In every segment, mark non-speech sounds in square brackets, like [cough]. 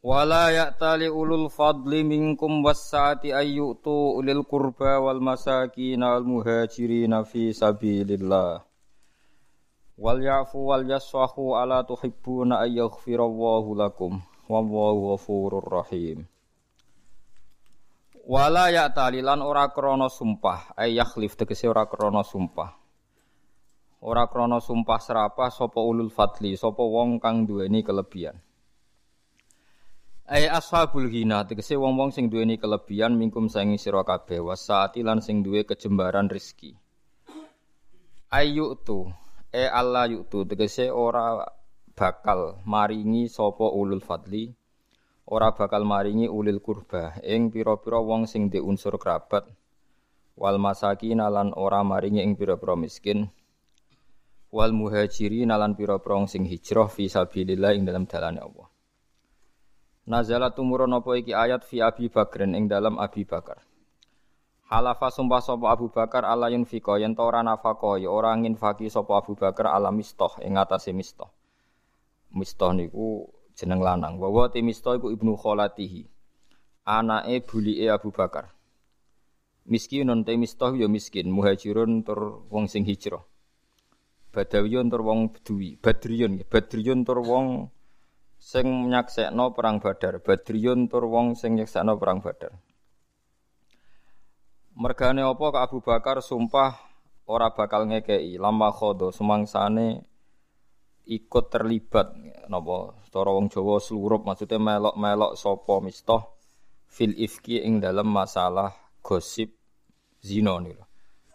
Wala ya'tali ulul fadli minkum wassa'ati ayyutu ulil qurba wal masakin wal muhajirin fi sabilillah. Wal ya'fu wal yasfahu ala tuhibbuna ay yaghfirallahu lakum. Wallahu ghafurur rahim. Wala ya'tali lan ora krana sumpah, ay yakhlif tegese ora krana sumpah. Ora krana sumpah serapah sapa ulul fadli, sapa wong kang duweni kelebihan. Ai ashabul ghina tegese wong-wong sing duweni kelebihan mingkum sangi sira kabeh wasaati lan sing duwe kejembaran rezeki. Ayu tu e Allah yutu tegese ora bakal maringi sapa ulul fadli ora bakal maringi ulil kurba ing pira-pira wong sing di unsur kerabat wal masakin lan ora maringi ing pira-pira miskin wal muhajirin lan pira-pira sing hijrah fi sabilillah ing dalam dalane Allah. Nazala tumurun apa iki ayat fi Abi Bakrin ing dalam Abi Bakar. Halafa sumpah sapa Abu Bakar ala yunfika yen ta ora nafaqah ya ora nginfaki sapa Abu Bakar ala mistoh ing atase mistoh. Mistoh niku jeneng lanang. Wa te mistoh iku ibnu kholatihi. Anake bulike Abu Bakar. Miskinun te mistoh ya miskin, muhajirun tur wong sing hijrah. Badawiyun tur wong beduwi, badriyun, badriyun tur wong sing nyaksekno perang Badar, Badriyun tur wong sing nyaksekno perang Badar. Mergane apa ke Abu Bakar sumpah ora bakal ngekei lama khodo semangsane ikut terlibat napa cara wong Jawa slurup maksudnya melok-melok sapa mistoh fil ifki ing dalam masalah gosip zina niku.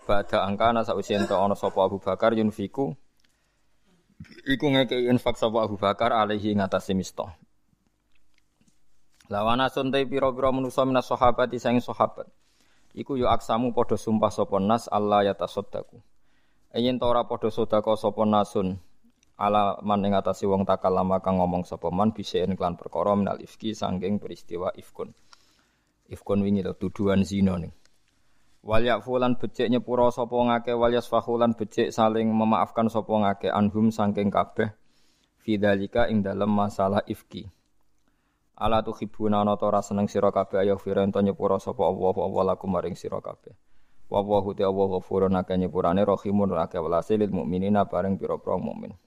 Bada angkana sakwise ento ana sapa Abu Bakar yunfiku iku ngekei infak sapa Abu Bakar alaihi ngatasi mistoh. Lawana suntai pira-pira manusa minas sahabati sang sahabat. Iku yo aksamu padha sumpah sapa nas Allah ya tasaddaku. Yen ora padha sedekah sapa nasun ala man ing atase wong takalama kang ngomong sapa man biseen klan perkara minal ifki sangking peristiwa ifkun. Ifkun wingi tuduhan zina ning. Wal yakfulan becik nyepura sapa ngake wal yasfahulan becik saling memaafkan sapa ngake anhum saking kabeh fidzalika ing dalem masalah ifki. Ala tuhibuna ana ta ora seneng sira kabeh ayo to nyepura sapa Allah Allah lakum maring sira kabeh. Wa Allahu ta Allah ghafurun akeh nyepurane rahimun akeh welase lil mukminina bareng pira-pira mukmin.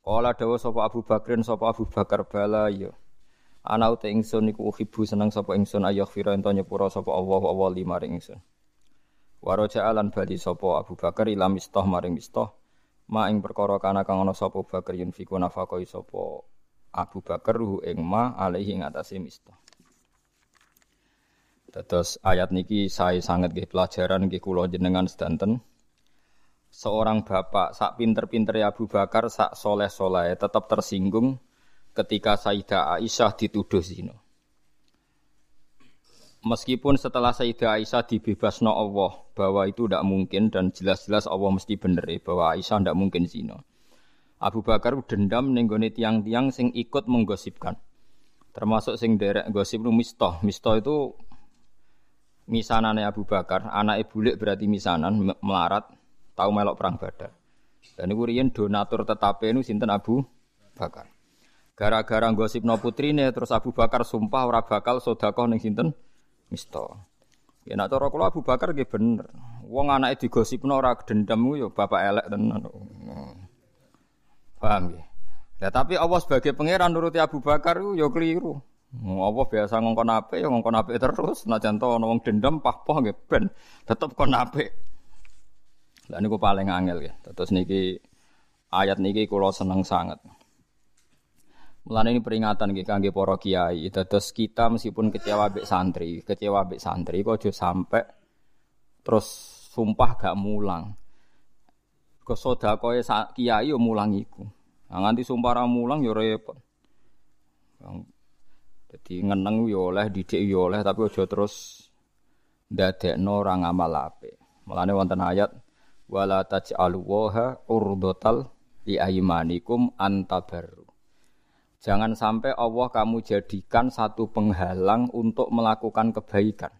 Kala dawa sapa Abu Bakrin sapa Abu Bakar bala ya. Ana uta ingsun iku uhibu seneng sapa ingsun ayah fira ento nyepura sapa Allah Allah lima ring ingsun. Waraja alan bali sapa Abu Bakar ila mistah maring mistah ma ing perkara kana kang ana sapa Bakar yunfiku nafaqai sapa Abu Bakar ruhu ing ma alaihi ing atase mistah. Terus ayat niki saya sangat nggih pelajaran nggih kula jenengan sedanten. Seorang bapak sak pinter-pinter Abu Bakar sak soleh-soleh tetap tersinggung ketika Sayyidah Aisyah dituduh zina. Meskipun setelah Sayyidah Aisyah dibebasno Allah bahwa itu tidak mungkin dan jelas-jelas Allah mesti bener ya, bahwa Aisyah tidak mungkin zina. Abu Bakar dendam nenggone tiang-tiang sing ikut menggosipkan. Termasuk sing derek gosip nu Mistoh. Mistoh itu misanane Abu Bakar, anak bulik berarti misanan melarat, tahu melok perang Badar. Dan iku riyen donatur tetape nu sinten Abu Bakar. Gara-gara gosipno putrine terus Abu Bakar sumpah ora bakal sedekah ning sinten? Misto. Ya nak cara Abu Bakar nggih bener. Wong anake digosipno ora dendam ku ya bapak elek tenan. Paham ya? Ya tapi Allah sebagai pangeran nuruti Abu Bakar ya keliru. Allah biasa ngongkon apik ya ngongkon apik terus. Najan to ana dendam pah-pah nggih ben tetep kon apik. Lah niku paling angel ya. Terus niki ayat niki kula seneng sangat. Mulane ini peringatan nggih kangge para kiai. Dados kita meskipun kecewa mbek santri, kecewa mbek santri kok aja sampe terus sumpah gak mulang. Kok sedakoe kiai yo mulang iku. Nah, nganti sumpah ra mulang yo repot. Di ngeneng yo oleh, didik yo oleh, tapi aja terus ndadekno ora ngamal apik. Mulane wonten ayat wala taj'alu waha urdotal li aymanikum antabarru. Jangan sampai Allah kamu jadikan satu penghalang untuk melakukan kebaikan.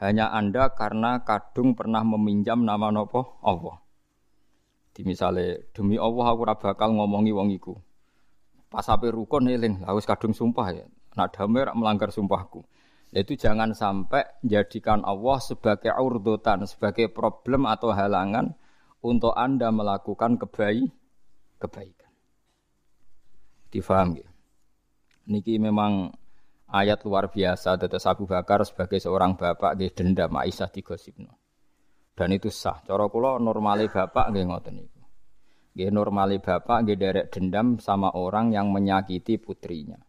Hanya Anda karena kadung pernah meminjam nama nopo Allah. Di misale demi Allah aku ora bakal ngomongi wong iku. Pas ape rukun eling, harus kadung sumpah ya. Nak damai melanggar sumpahku. Itu jangan sampai jadikan Allah sebagai urdotan, sebagai problem atau halangan untuk Anda melakukan kebaik, kebaikan. Difaham ya? Niki memang ayat luar biasa. Tetes Abu Bakar sebagai seorang bapak dia dendam Aisyah digosipno. Dan itu sah. Cara kula normale bapak nggih ngoten niku. Nggih normale bapak nggih derek dendam sama orang yang menyakiti putrinya.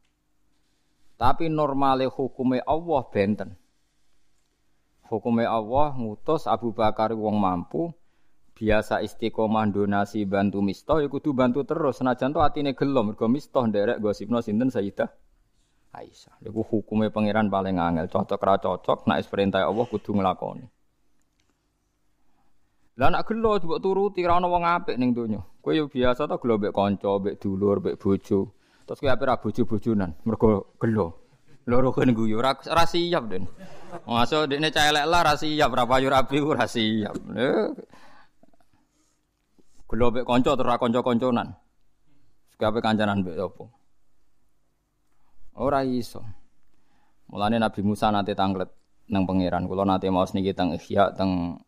Tapi normale hukume Allah benten. Hukume Allah ngutus Abu Bakar wong mampu biasa istiqomah donasi bantu mistoh ya kudu bantu terus senajan to atine gelo mergo mistoh nderek gosipno sinten Sayyidah Aisyah. Iku hukume pangeran paling angel, cocok ra cocok nek perintah Allah kudu nglakoni. Lah nek gelo mbok turuti ra ono wong apik ning donya. Kowe yo biasa to gelo mbek kanca, mbek dulur, mbek bojo. Terus kowe ape ra bojo-bojonan mergo gelo. Loro kan guyu ora ra siap den. Masuk dekne cah lah ra siap, ra payu rabi ora siap. Gelo mek kanca terus ra kanca-kanconan. Sekape kancanan mbek apa? Ora iso. Mulane Nabi Musa nate tanglet nang pangeran. Kula nate maos niki teng Ihya teng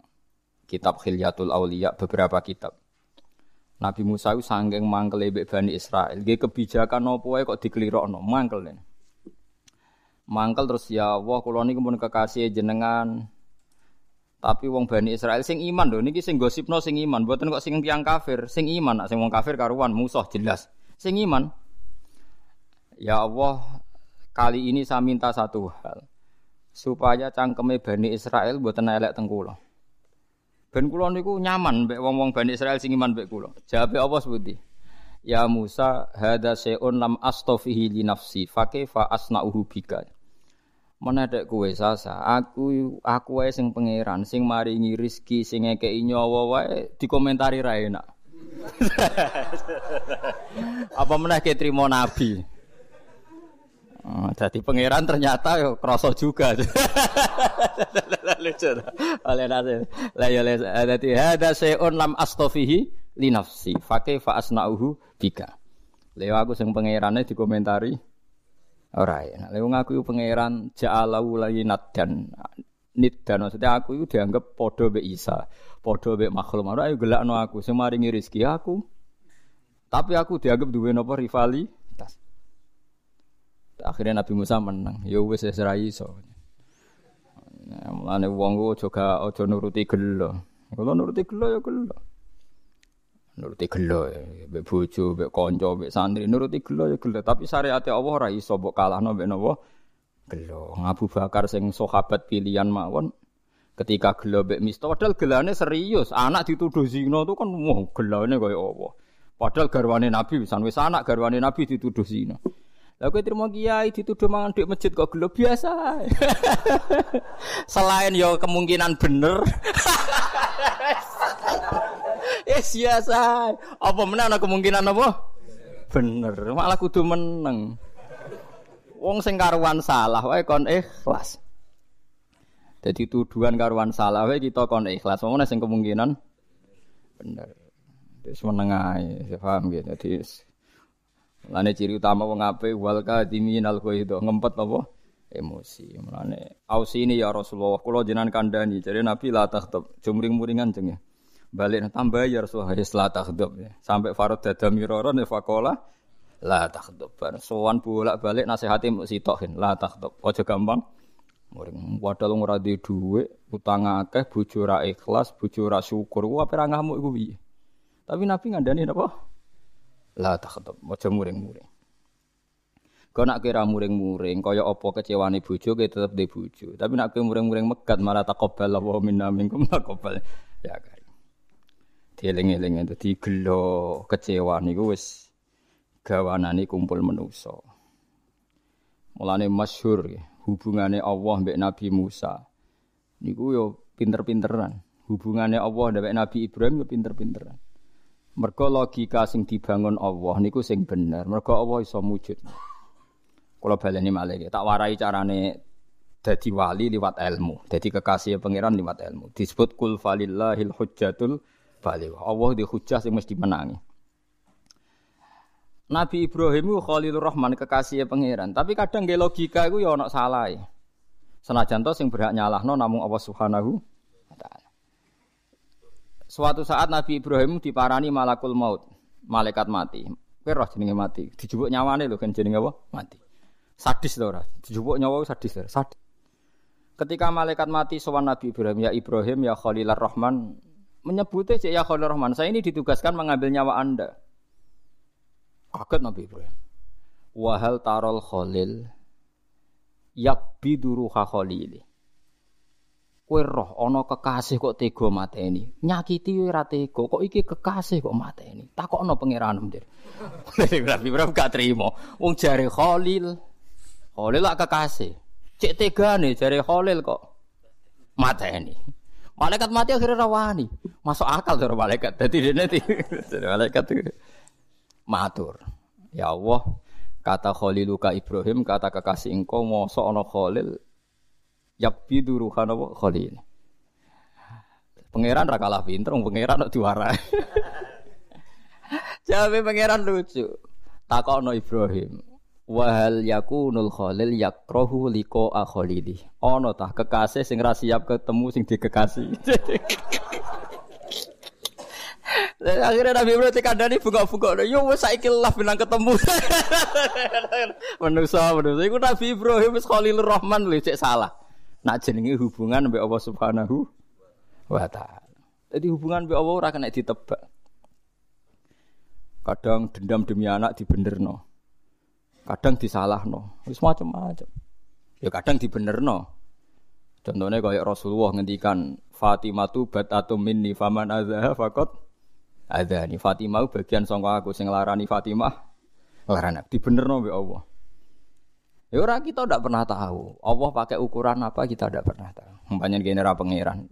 kitab Khilyatul Auliya beberapa kitab. Nabi Musa itu sanggeng mangkel mbek Bani Israel. Nggih kebijakan apa wae kok dikelirokno, mangkel. Mangkel terus ya Allah kula niku pun kekasih jenengan tapi wong Bani Israel sing iman lho niki sing gosipno sing iman, mboten kok sing tiyang kafir. Sing iman, nak sing wong kafir karuan musuh jelas. Sing iman. Ya Allah, kali ini saya minta satu hal. Supaya cangkeme Bani Israel mboten elek teng kula. Ben kula niku nyaman mbek wong-wong Bani Israel sing iman mbek kula. Jawabe apa sebuti? Ya Musa, hada se'un lam astofihi li nafsi, fa asna'uhu bika. Menedek kowe sasa aku aku wae sing pangeran sing maringi rezeki sing ngekeki nyawa wae dikomentari ra enak. [laughs] Apa meneh ke trimo nabi? Oh, jadi pangeran ternyata yo kroso juga. [laughs] Lucu oleh nase lah ya dadi hada seun lam astofihi li nafsi fa asnauhu bika. Leo aku sing pangerane dikomentari Ora ya. Nek wong aku pangeran ja'alahu layinat dan dan maksudnya aku itu dianggap podo be Isa, podo be makhluk. Ora ayo gelakno aku sing maringi rezeki aku. Tapi aku dianggap duwe napa rivalitas. Akhirnya Nabi Musa menang. Ya wis ora iso. Nah, mulane wong ku aja aja nuruti gelo. Kalau nuruti gelo ya gelo nuruti gelo ya, mbek bojo, mbek kanca, mbek santri, nuruti gelo ya gelo, tapi syariat Allah ora iso mbok kalahno mbek napa? Gelo. Abu Bakar sing sahabat pilihan mawon ketika gelo mbek misto padahal gelane serius, anak dituduh zina itu kan wah gelane kaya apa. Padahal garwane Nabi pisan wis anak garwane Nabi dituduh zina. Lah kowe terima kiai dituduh mangan di masjid kok gelo biasa. [laughs] Selain yo kemungkinan bener. [laughs] Eh biasa. Apa menang ana kemungkinan apa? Bener, malah kudu meneng. Wong sing karuan salah wae kon ikhlas. Jadi tuduhan karuan salah wae kita kon ikhlas. Wong sing kemungkinan bener. Wis meneng ae, paham gitu. Jadi Lane ciri utama wong ape wal kadimin al itu ngempet apa? Emosi. Mulane ausi ini ya Rasulullah kula jenengan kandhani. Jadi Nabi la takhtab, jumring-muringan jeng ya balik tambah ya Rasulullah ya la takhdub ya. Sampai farad dada miroron ya fakola la takhdub. Sowan bolak-balik nasihati mbok sitokin la takhdub. Aja gampang muring. Padahal ora duwe dhuwit, utang akeh, bojo ra ikhlas, bojo ra syukur. Ku ape ra ngamuk iku piye? Tapi Nabi ngandani napa? La takhdub. Aja muring-muring. Kau nak kira muring-muring, kaya apa kecewane bojo, kita tetep di bojo. Tapi nak kira muring-muring megat, malah takobal Allah minna minkum takobal. Ya kan. Dieling-eling dadi gelo kecewa niku wis gawanane kumpul manusa. Mulane masyhur hubungane Allah mbek Nabi Musa. Niku yo pinter-pinteran. Hubungane Allah mbek Nabi Ibrahim yo pinter-pinteran. Mergo logika sing dibangun Allah niku sing bener. Mergo Allah iso mujud. Kula baleni malih tak warai carane dadi wali liwat ilmu. Dadi kekasih pangeran liwat ilmu. Disebut kul falillahil hujjatul baligh. Allah di hujjah sing mesti menangi. Nabi Ibrahim itu Khalilur Rahman kekasih pangeran, tapi kadang nggih logika iku ya ana salah. Senajan to sing berhak nyalahno namung Allah Subhanahu. Suatu saat Nabi Ibrahim diparani malakul maut, malaikat mati. Kowe roh jenenge mati, dijupuk nyawane lho kan jenenge apa? Mati. Sadis to ora? Dijupuk nyawa sadis? Sadis. Ketika malaikat mati sowan Nabi Ibrahim, ya Ibrahim ya Khalilur Rahman, menyebutnya ya Khalilur Rahman, saya ini ditugaskan mengambil nyawa Anda. Kaget Nabi Ibrahim. Wahal tarol khalil yakbidu ruha khalili. Kowe roh ana kekasih kok tega mateni. Nyakiti ora tega, kok iki kekasih kok mateni. Takokno pangeran Dir. [laughs] Nabi Ibrahim gak trimo. Wong jare Khalil. Khalil lak kekasih. Cek tegane jare Khalil kok mateni. Malaikat mati akhirnya rawani. Masuk akal cara malaikat. Dadi dene malaikat matur. Ya Allah, kata Khaliluka Ibrahim, kata kekasih engkau mosok ana Khalil yakbidu ruhana wa Khalil. Pangeran ra kalah pinter, pangeran kok diwarai. [laughs] Jawabe pangeran lucu. Takokno Ibrahim. Wahal yakunul khalil yakrohu liko akholidi. Ono tah kekasih sing ra siap ketemu sing dikekasih. [laughs] Akhirnya Nabi Ibrahim dikandani buka-buka. Yo wes saiki lah bilang ketemu. [laughs] manusa manusa iku Nabi Ibrahim wis Khalilur Rahman lho cek salah. Nak jenenge hubungan mbek Allah Subhanahu wa taala. Jadi hubungan mbek Allah ora kena ditebak. Kadang dendam demi anak dibenerno. Kadang disalahno. Wis macam-macam. Ya kadang dibenerno. Contohnya kayak Rasulullah ngendikan Fatimah tu bat atau minni faman azha fakot ada nih Fatimah bagian sangka aku sing larani Fatimah larani dibenerno mbek Allah. Ya ora kita tidak pernah tahu. Allah pakai ukuran apa kita tidak pernah tahu. Umpamanya genera pangeran.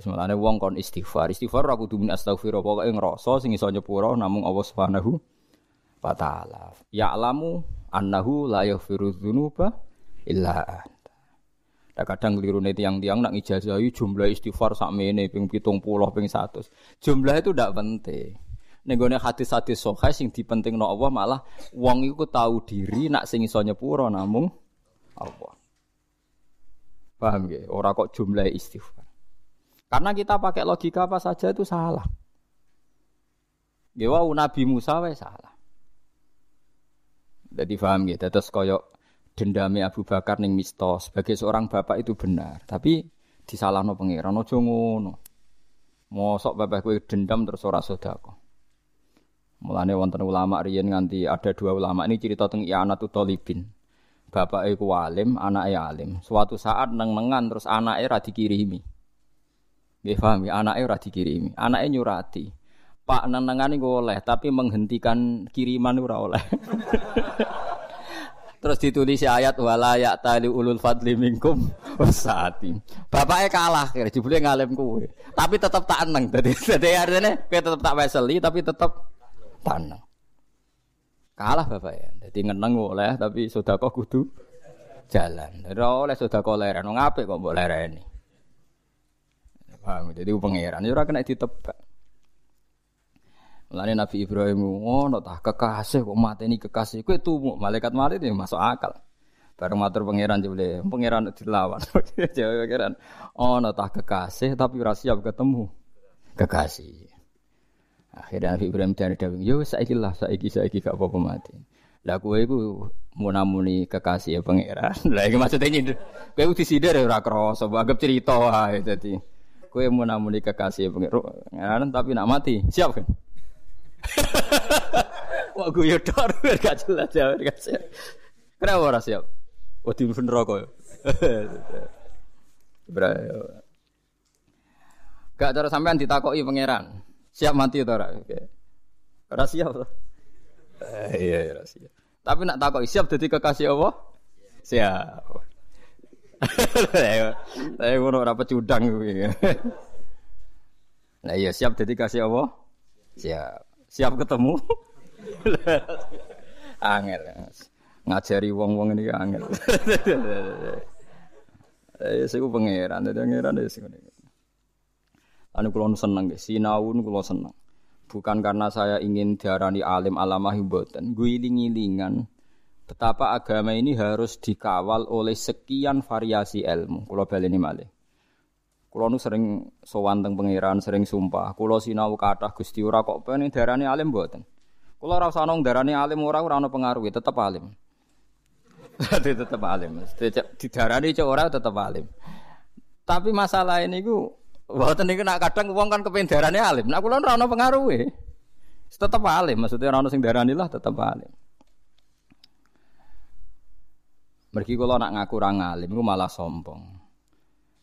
Semalane wong kon istighfar. Istighfar ora kudu min astaghfirullah pokoke ngrasa sing iso nyepuro namung Allah Subhanahu wa taala. Ya'lamu annahu la yaghfiru dzunuba illa Nah, kadang keliru nih tiang-tiang nak ngijazahi jumlah istighfar sakmene ping pitung puluh ping satu. Jumlah itu tidak penting. Nenggone hadis-hadis sokai sing dipenting no Allah malah wong iku tahu diri nak sing iso nyepuro namung Allah. Paham gak? Orang kok jumlah istighfar. Karena kita pakai logika apa saja itu salah. Gak Nabi Musa wae salah. Jadi paham gitu. Terus koyok dendami Abu Bakar ning Misto sebagai seorang bapak itu benar, tapi disalahno pangeran aja ngono. Mosok bapak kowe dendam terus ora sedekah. Mulane wonten ulama riyen nganti ada dua ulama ini cerita tentang I'anatul Talibin. Bapak iku alim, anake alim. Suatu saat neng-nengan terus anake ra dikirimi. Nggih paham ya, anake ora dikirimi. Anake nyurati. Pak neng-nengan iku oleh, tapi menghentikan kiriman ora oleh. [laughs] Terus ditulis ayat wala ya tali ulul fadli minkum wasati. Bapaknya kalah kira jebule ngalim kuwe. Tapi tetap tak eneng. Dadi dadi artinya kowe tetap tak weseli tapi tetap tak eneng. Kalah bapaknya. Jadi ngeneng oleh tapi sedekah kudu jalan. Ora oleh sedekah leren. Wong apik kok mbok lereni. Paham? Jadi pangeran ya ora kena ditebak. Mulane Nabi Ibrahim ngono tah kekasih kok mateni kekasih kowe tumu malaikat mati itu masuk akal. Bareng matur pangeran jebule, pangeran dilawan. [laughs] Jawa pangeran ono tah kekasih tapi ora siap ketemu kekasih. Akhirnya Nabi Ibrahim dari dawing, yo saiki lah, saiki saiki gak apa-apa mati. Lah kowe iku munamuni kekasih ya pangeran. [laughs] Lah iki maksudnya nyindir. Kowe kudu sidar ora krasa, anggap cerita wae. Kowe munamuni kekasih ya pangeran tapi nak mati, siap kan? [laughs] Wah gue dor gak jelas ya gak siap. Kenapa ora siap? Oh di neraka [laughs] ya. Gak cara sampean ditakoki pangeran. Siap mati ora? Oke. Siap. Eh, iya ora siap. Tapi nak takok siap jadi kekasih Allah? Siap. [laughs] Saya ngono ora pecudang kuwi. Nah iya siap jadi kasih Allah? Siap. Siap ketemu? [laughs] angel. Ngajari wong-wong ini angel. [laughs] Eh saya pangeran, dadi pangeran wis ngene. Anu kula seneng sinau kula seneng. Bukan karena saya ingin diarani alim alamah mboten, guiling-gilingan betapa agama ini harus dikawal oleh sekian variasi ilmu. Kula baleni malih. Kulo nu sering sowan teng pangeran, sering sumpah. Kulo sinau kathah Gusti ora kok pengen darani alim mboten. Kulo ora usah nong darani alim ora ora ono pengaruh, [laughs] tetep alim. Dadi tetep alim. Didarani cek ora tetep alim. Tapi masalah ini ku mboten niku nak kadang wong kan kepen darani alim. Nak kulo ora ono pengaruh Tetep alim, maksudnya ora ono sing darani lah tetep alim. Mergi kula nak ngaku ora alim iku malah sombong.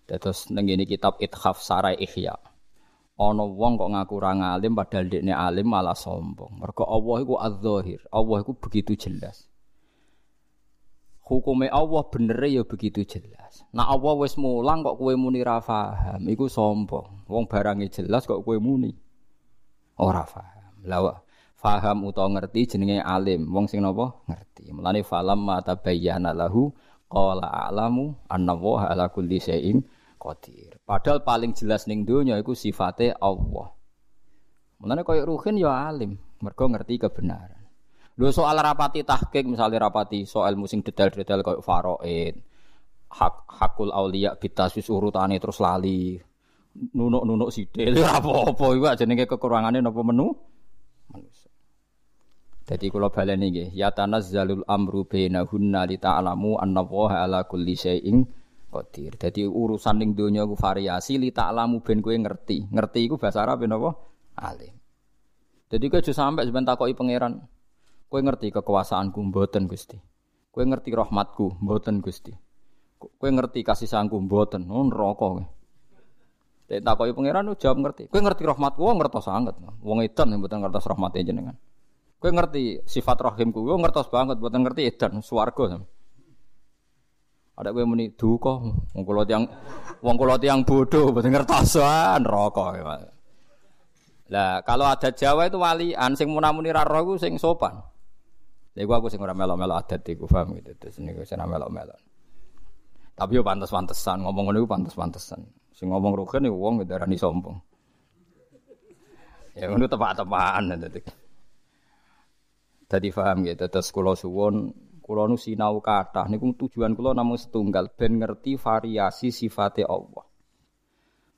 Terus ning kitab Ithaf Sarai Ihya. Ana wong kok ngaku ora ngalim padahal dekne alim malah sombong. Mergo Allah iku az-zahir. Allah iku begitu jelas. Hukume Allah bener ya begitu jelas. Nah Allah wis mulang kok kowe muni ra paham, iku sombong. Wong barange jelas kok kowe muni ora paham. Lah faham utawa ngerti jenenge alim. Wong sing napa ngerti. Mulane falam mata bayyana lahu qala a'lamu anna wa ala kulli syai'in qadir. Padahal paling jelas ning donya iku sifate Allah. Mulane koyo ruhin ya alim, mergo ngerti kebenaran. Lho soal rapati tahqiq misalnya rapati soal musing detail-detail koyo faraid, hak hakul aulia bitasus urutane terus lali. Nunuk-nunuk sithik [laughs] apa-apa iku jenenge kekurangane napa menu manusia. Jadi kula baleni nggih, ya tanazzalul amru bainahunna li ta'lamu anna ala kulli syai'in qadir. Dadi urusan ning donya ku variasi li ta'lamu ben kowe ngerti. Ngerti iku bahasa Arab napa? Alim. Jadi kowe aja sampe sampean takoki pangeran. Kowe ngerti kekuasaanku mboten Gusti. Kowe ngerti rahmatku mboten Gusti. Kowe ngerti kasih sayangku mboten. Oh neraka kowe. Dek takoki pangeran jawab ngerti. Kowe ngerti rahmatku, wong ngertos sanget. Wong edan mboten ngertos rahmate jenengan. Kowe ngerti sifat rahimku, wong ngertos banget mboten ngerti edan swarga. Ada gue muni duka, wong kula tiyang wong kula tiyang bodoh, mboten ngertosan neraka. Lah kalau ada Jawa itu walian sing munamuni ra roh sing sopan. Lha aku sing ora melok-melok adat iku paham gitu. Terus niku sing melok-melok. Tapi yo pantes-pantesan ngomong ngono iku pantes-pantesan. Sing ngomong rugen iku wong darani sombong. Ya ngono tepak-tepakan dadi. Dadi paham gitu. Terus kula suwun Kulo nu sinau kathah niku tujuan kulo namung setunggal ben ngerti variasi sifatnya Allah.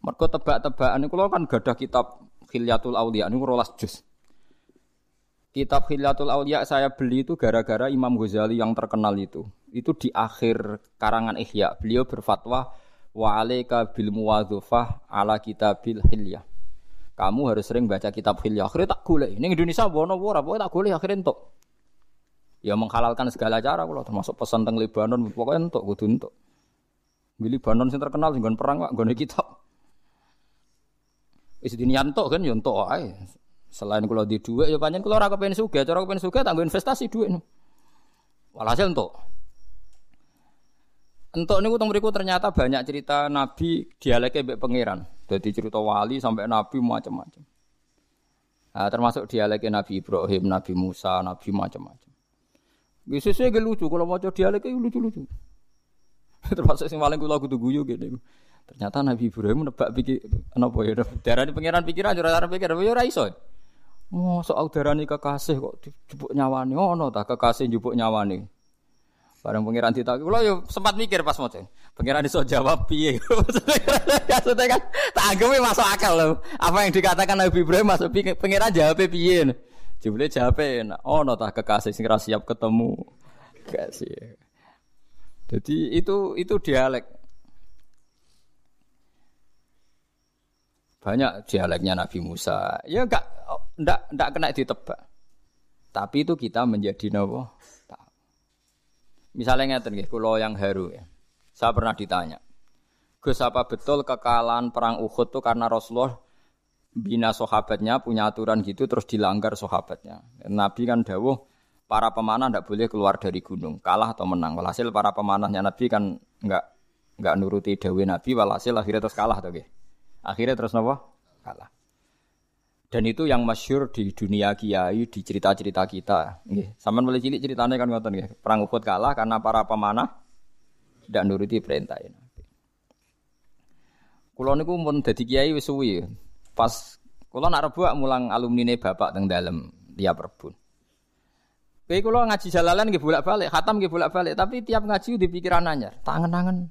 Mergo tebak-tebakan kulo kan gadah kitab Khilyatul Auliya niku rolas juz. Kitab Khilyatul Auliya saya beli itu gara-gara Imam Ghazali yang terkenal itu. Itu di akhir karangan Ihya. Beliau berfatwa wa alaika bil muwadzafah ala kitabil hilyah. Kamu harus sering baca kitab hilyah. Akhirnya tak golek. Ning Indonesia wono ora, pokoke tak golek akhirnya entuk. Ya menghalalkan segala cara kalau termasuk pesan tentang Lebanon pokoknya untuk kudu untuk. Di Lebanon sing terkenal sing perang Pak, nggone kitab. Wis dinianto kan ya entuk ae. Selain kalau di duit ya panjang kalau ora kepen sugih, cara kepen sugih tanggo investasi duit. Walhasil entuk. Entuk niku teng mriku ternyata banyak cerita nabi dialeknya mbek pangeran. Jadi cerita wali sampai nabi macam-macam. Nah, termasuk dialeknya Nabi Ibrahim, Nabi Musa, Nabi macam-macam. Bisa saya gak lucu kalau mau coba dialek lucu-lucu. [laughs] Termasuk sing paling kula kudu guyu gitu. Ternyata Nabi Ibrahim nebak pikir apa ya darah pangeran pikiran ora arep pikir ya ora iso. Soal darani kekasih kok dijupuk nyawani ono ta kekasih njupuk nyawani. Bareng pangeran ditak kula yo sempat mikir pas maca. Pangeran iso jawab piye. [laughs] Maksudnya kan tak anggap masuk akal loh. Apa yang dikatakan Nabi Ibrahim masuk pangeran jawab piye. Jebule jape enak. Oh, no tak kekasih sing siap ketemu. Kasih. Jadi itu itu dialek. Banyak dialeknya Nabi Musa. Ya enggak enggak enggak kena ditebak. Tapi itu kita menjadi nawa. Misalnya ngeten nggih, kula yang haru ya. Saya pernah ditanya. Gus apa betul kekalahan perang Uhud itu karena Rasulullah bina sahabatnya punya aturan gitu terus dilanggar sahabatnya. Nabi kan dawuh para pemanah tidak boleh keluar dari gunung, kalah atau menang. Walhasil para pemanahnya Nabi kan nggak nggak nuruti dewi Nabi, walhasil akhirnya terus kalah tuh Akhirnya terus nopo kalah. Dan itu yang masyur di dunia kiai, di cerita-cerita kita. Nggih, sampean mulai cilik ceritanya kan ngoten nggih. Perang Uhud kalah karena para pemanah tidak nuruti perintah ini. Kulo niku pun dadi kiai wis suwi. Pas kulo nak rebuak mulang alumni bapak teng dalem tiap rebun. Kowe kulo ngaji jalalan nggih bolak-balik, khatam nggih bolak-balik, tapi tiap ngaji di pikiran anyar, tangan-tangan.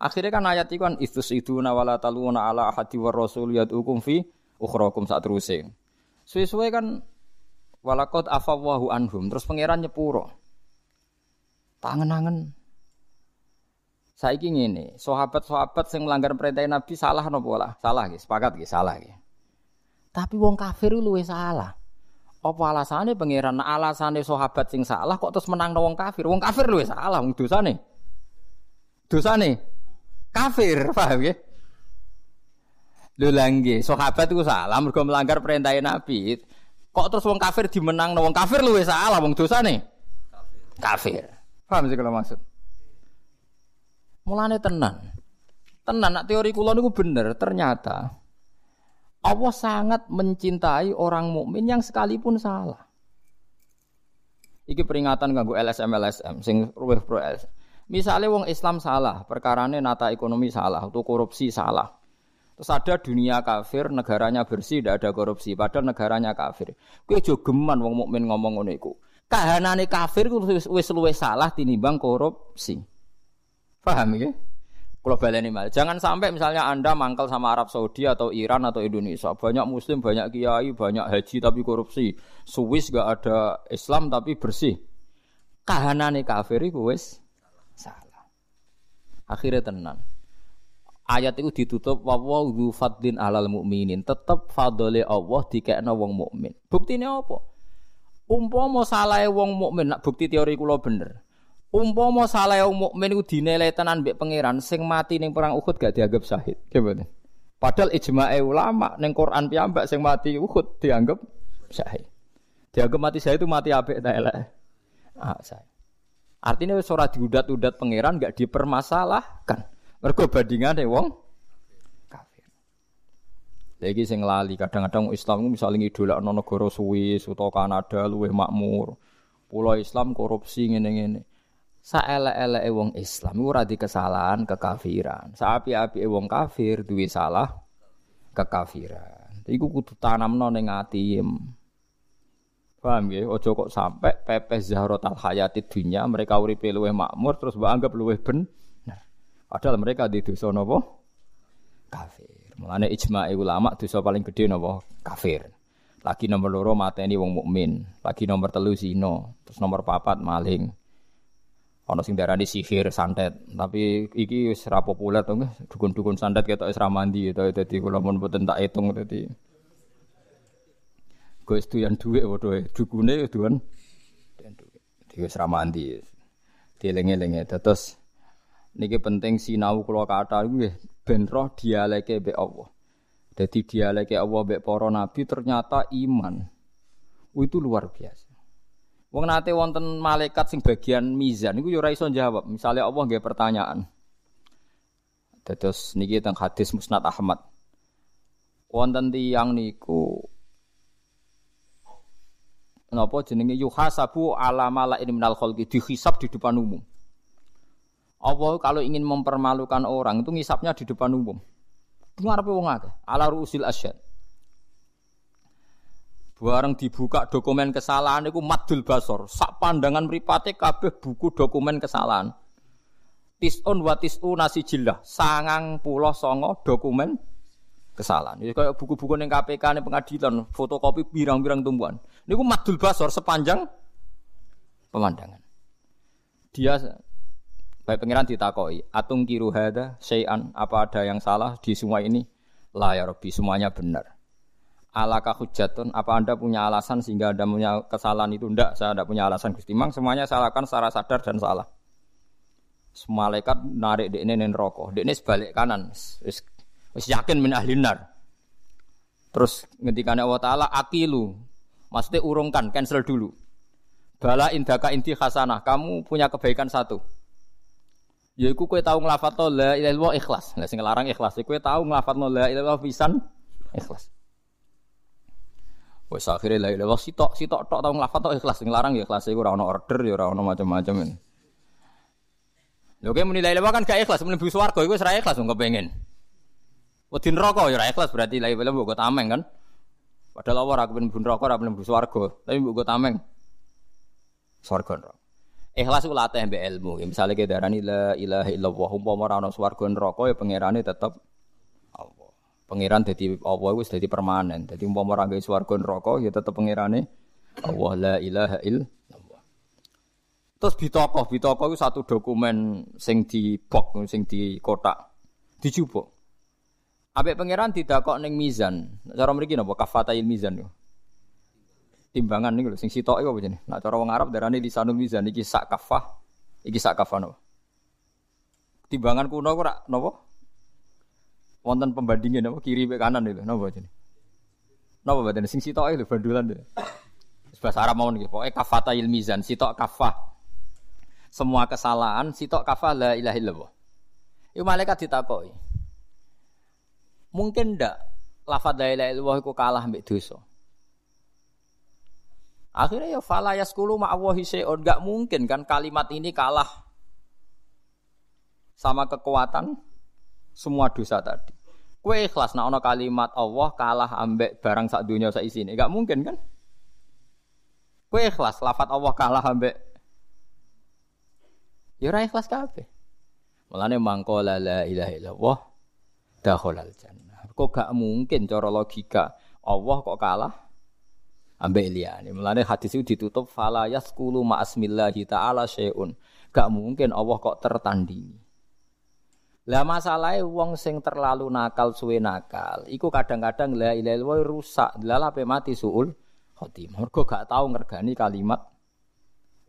Akhirnya kan ayat itu kan istus itu nawala taluna ala ahadi war rasul yad'ukum fi ukhrakum sak teruse. Suwe-suwe kan walakot afawahu anhum terus pangeran nyepuro. Tangan-tangan. Saiki ngene, sahabat-sahabat sing melanggar perintah Nabi salah napa ora? Salah nggih, sepakat nggih, salah nggih. Tapi wong kafir luwe salah. Apa alasannya pangeran alasannya sahabat sing salah kok terus menang wong kafir? Wong kafir luwe salah wong dosane. Dosane kafir, [laughs] paham nggih? Lho langge, sahabat itu salah mergo melanggar perintah Nabi. Kok terus wong kafir dimenang wong kafir luwe salah wong dosane? Kafir. kafir. Paham sih kalau maksud? Mulane tenan. Tenan nak teori kula niku bener, ternyata Allah sangat mencintai orang mukmin yang sekalipun salah. Iki peringatan ganggu LSM LSM sing ruweh pro LSM. Misalnya wong Islam salah, perkarane nata ekonomi salah, atau korupsi salah. Terus ada dunia kafir, negaranya bersih, tidak ada korupsi. Padahal negaranya kafir. Kue jogeman wong mukmin ngomong ngono iku. Kahanane kafir wis luwe salah tinimbang korupsi. Paham ya? Kalau baleni mal. Jangan sampai misalnya Anda mangkal sama Arab Saudi atau Iran atau Indonesia. Banyak muslim, banyak kiai, banyak haji tapi korupsi. Swiss gak ada Islam tapi bersih. Kahanane kafir iku wis salah. Akhirnya tenan ayat itu ditutup wa dzu fadlin alal mukminin. Tetep fadole Allah dikekno wong mukmin. Buktine apa? Umpama salahe wong mukmin nak bukti teori kula bener. Umpama salahe wong mukmin iku dinilai tenan mbek pangeran sing mati ning perang Uhud gak dianggap syahid. Gimana? Padahal ijma'e ulama ning Quran piyambak sing mati Uhud dianggap syahid. Dianggap mati syahid itu mati apik ta elek. Ah, saya. Artinya surat diudat-udat pangeran gak dipermasalahkan. Mergo bandingane wong kafir. Lagi sing lali kadang-kadang Islam misalnya ngidolakno negara Swiss utawa Kanada luwih makmur. Pulau Islam korupsi ngene-ngene. Saelek-eleke wong Islam ora di kesalahan kekafiran. Saapi-api wong kafir duwe salah kekafiran. Iku kudu tanamno ning ati. Paham ya? Ojo kok sampai pepes zahrotal hayati dunia mereka uripe luwih makmur terus mbok anggap luwih ben Padahal mereka di dosa napa? Kafir. Mulane ijma' ulama dosa paling gede napa? Kafir. Lagi nomor loro mateni wong mukmin, lagi nomor telu zina, terus nomor papat maling. Ana sing darani sihir, santet, tapi iki wis ora populer to dukun-dukun santet ketok wis ra mandi to dadi kula mun mboten tak hitung dadi Gue yang duit waduh dukune duan duit. Dia wis ra mandi. Dieling-eling terus Niki penting sinau kula kata nggih ben roh dialeke mbek Allah. Jadi dialeke Allah mbek para nabi ternyata iman. Itu luar biasa. Wong nate wonten malaikat sing bagian mizan niku yo ora iso jawab. Misalnya Allah nggih pertanyaan. Terus niki teng hadis Musnad Ahmad. Wonten tiyang niku napa jenenge yuhasabu ala malain minal khalqi dihisab di depan umum. Allah kalau ingin mempermalukan orang itu ngisapnya di depan umum. Ngarepe wong akeh, ala ruusil asyad. Bareng dibuka dokumen kesalahan itu madul basor. Sak pandangan mripate kabeh buku dokumen kesalahan. Tisun wa nasi jilah. Sangang pulau songo dokumen kesalahan. Ini kayak buku-buku yang KPK ini pengadilan, fotokopi birang-birang tumbuhan. Ini madul basor sepanjang pemandangan. Dia Baik pengiran ditakoi, atung kiru hada, sayan, apa ada yang salah di semua ini? Lah ya Rabbi, semuanya benar. Alaka hujatun, apa anda punya alasan sehingga anda punya kesalahan itu? Tidak, saya tidak punya alasan Gusti. Mang semuanya salahkan secara sadar dan salah. Malaikat narik di ini rokok, di ini sebalik kanan, wis yakin min ahlinar. Terus ngendikannya Allah Taala akilu, maksudnya urungkan, cancel dulu. Bala indaka inti khasanah, kamu punya kebaikan satu. Yaiku kowe tau nglafadzno la ilaha illallah ikhlas. Lah sing larang ikhlas, kowe tau nglafadzno la ilaha illallah pisan ikhlas. Wes akhire la ilaha sitok sitok tok tau nglafadzno ikhlas, sing larang ya ikhlas iku ora ono order ya ora ono macam-macam. Lho kowe muni la ilaha kan gak ikhlas, mlebu swarga iku wis ra ikhlas wong kepengin. Wedi neraka ya ora ikhlas berarti la ilaha illallah tameng kan. Padahal Allah ora kepen neraka ora mlebu swarga, tapi mbok tameng swarga neraka. Ikhlas ku latih mbek ilmu. Ya, misalnya kita darani la ilaha illallah umpama ora ana swarga neraka ya pangerane tetep Allah. Pangeran dadi Allah wis dadi permanen. Dadi umpama ora gawe swarga neraka ya tetep pangerane Allah la ilaha illallah. Terus bitokoh, bitokoh itu satu dokumen sing di box, sing di kotak, dijupuk. Abek pangeran tidak kok neng mizan. Cara mriki napa kafatail mizan yo timbangan niku lho sing sitok iku apa jenenge? Nah cara wong Arab darane lisanul mizan iki sak kafah, iki sak kafah napa? Timbangan kuno ora napa? Wonten pembandingnya napa kiri mek kanan itu napa jenenge? Napa badan sing sitok lho bandulan. Bahasa Arab mau niki, pokoke kafatail mizan, sitok kafah. Semua kesalahan sitok kafah la ilaha illallah. Iku malaikat ditakoki. Mungkin ndak lafadz la ilaha illallah kalah mbek dosa. Akhirnya ya fala yaskulu ma'awahi syai'un. Gak mungkin kan kalimat ini kalah sama kekuatan semua dosa tadi. Kue ikhlas nak ono kalimat Allah kalah ambek barang sak dunia sak isine. Gak mungkin kan? Kue ikhlas lafat Allah kalah ambek Ya ora ikhlas kabeh. Mulane mangkola la ilaha illallah dakhalal jannah. Kok gak mungkin cara logika Allah kok kalah ambek liyane. Mulane hadis itu ditutup fala yaskulu ma'asmillahi ta'ala syai'un. Gak mungkin Allah kok tertandingi. Lah masalahnya wong sing terlalu nakal suwe nakal, iku kadang-kadang la ilaha illallah rusak, lala pe mati suul khotimah. Mergo gak tau ngergani kalimat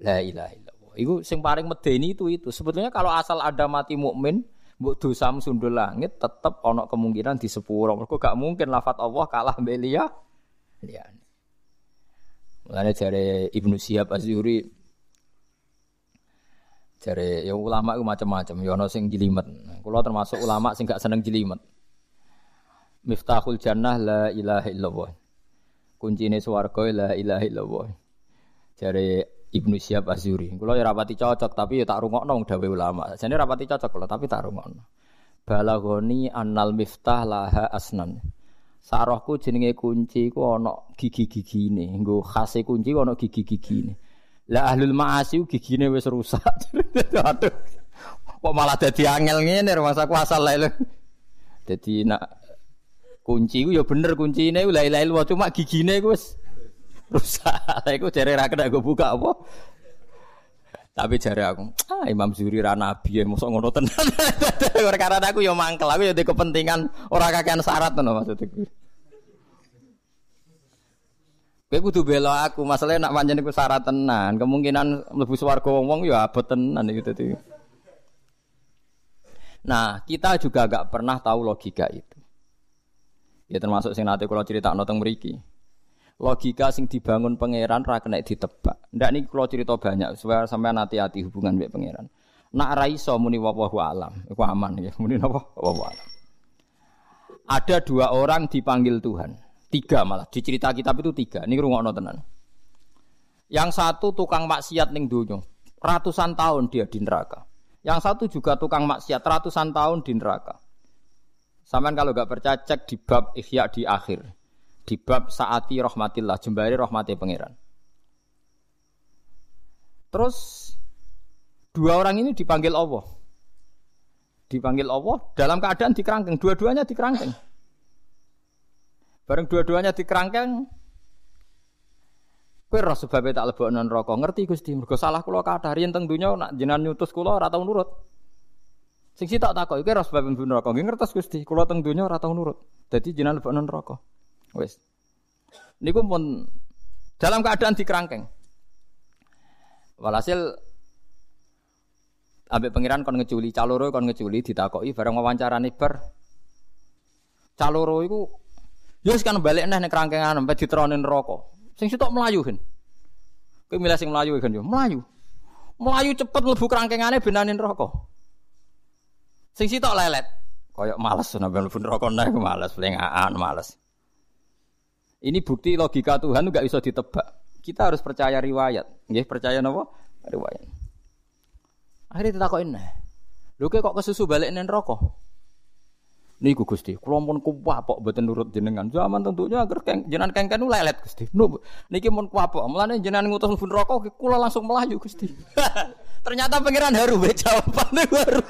la ilaha illallah. Iku sing paling medeni itu itu. Sebetulnya kalau asal ada mati mukmin, mbok dosa sundul langit tetep ana kemungkinan di sepuro. Mergo gak mungkin lafat Allah kalah. Liyane. Mulane jare Ibnu Syihab Az-Zuhri ya ulama itu macam-macam, ya sing jelimet. Kula termasuk ulama sing gak seneng jelimet. Miftahul jannah la ilaha illallah. Kuncine swarga la ilaha illallah. Jare Ibnu Syihab Az-Zuhri. Kula ya rapati cocok tapi ya tak rungokno dawuh ulama. Jane rapati cocok kula tapi tak rungokno. Balagoni annal miftah laha asnan. Sarohku jenenge kunci ku ana gigi-gigine. Nggo khase kunci ku ana gigi-gigine. Lah ahlul ma'asi gigine wis rusak. [laughs] Aduh. Kok malah dadi angel ngene masa kuasa lae. Dadi nak kunci ku ya bener kuncine la ilaha illallah cuma gigine ku wis rusak. [laughs] Lah iku jare ra kena buka apa. Tapi jare aku, ah Imam Zuri ra nabi ya mosok ngono tenan. [laughs] Karena aku ya mangkel, aku ya di kepentingan ora kakean syarat ngono maksudku. Kowe kudu bela aku, masalahnya nak pancen iku syarat tenan, kemungkinan mlebu swarga wong-wong ya abot tenan iki dadi. Nah, kita juga gak pernah tahu logika itu. Ya termasuk sing nate kula critakno teng mriki logika sing dibangun pangeran ra kena ditebak. Ndak niki kula cerita banyak supaya sampean hati-hati hubungan mbek pangeran. Nak ra iso muni wallahu alam, iku aman ya. [laughs] Muni napa? Wallahu alam. Ada dua orang dipanggil Tuhan. Tiga malah di cerita kitab itu tiga. Ini rungokno tenan. Yang satu tukang maksiat ning donya. Ratusan tahun dia di neraka. Yang satu juga tukang maksiat ratusan tahun di neraka. Sampean kalau gak percaya cek di bab Ihya di akhir di bab saati rahmatillah jembari rahmati pangeran. Terus dua orang ini dipanggil Allah. Dipanggil Allah dalam keadaan dikerangkeng, dua-duanya dikerangkeng. Bareng dua-duanya dikerangkeng, kowe roh sebab tak lebokno neraka. Ngerti Gusti, mergo salah kula kathah riyen teng donya nak jenengan nyutus kula ora tau nurut. Sing sitok takok iki roh sebab mlebu neraka. Nggih ngertos Gusti, kula teng donya ora tau nurut. Dadi jenengan lebokno neraka. Wes. Niku pun dalam keadaan dikerangkeng. Walhasil ambek pangeran kon ngeculi, caloro kon ngeculi ditakoki bareng wawancarane bar. Caloro iku ya wis kan balik neh ning kerangkengan sampai diteronin neraka. Sing melayu kan. Kowe milih sing melayu kan yo, melayu. Melayu cepet mlebu kerangkengane benanin rokok. Sing sitok lelet. Kayak males nambah mlebu neraka nek males, lengaan males. Ini bukti logika Tuhan nggak bisa ditebak. Kita harus percaya riwayat. Nggih, percaya napa? Riwayat. Akhirnya ditakokin nah. Lho kok kesusu balik nen rokok? Niku Gusti, kula pun kuwapok mboten nurut jenengan. Zaman tentunya agar keng, jenengan kengken lelet Gusti. Nu, niki mun kuwapok, mulane jenengan ngutus pun rokok kula langsung melayu Gusti. [laughs] Ternyata pangeran haru be jawabane baru.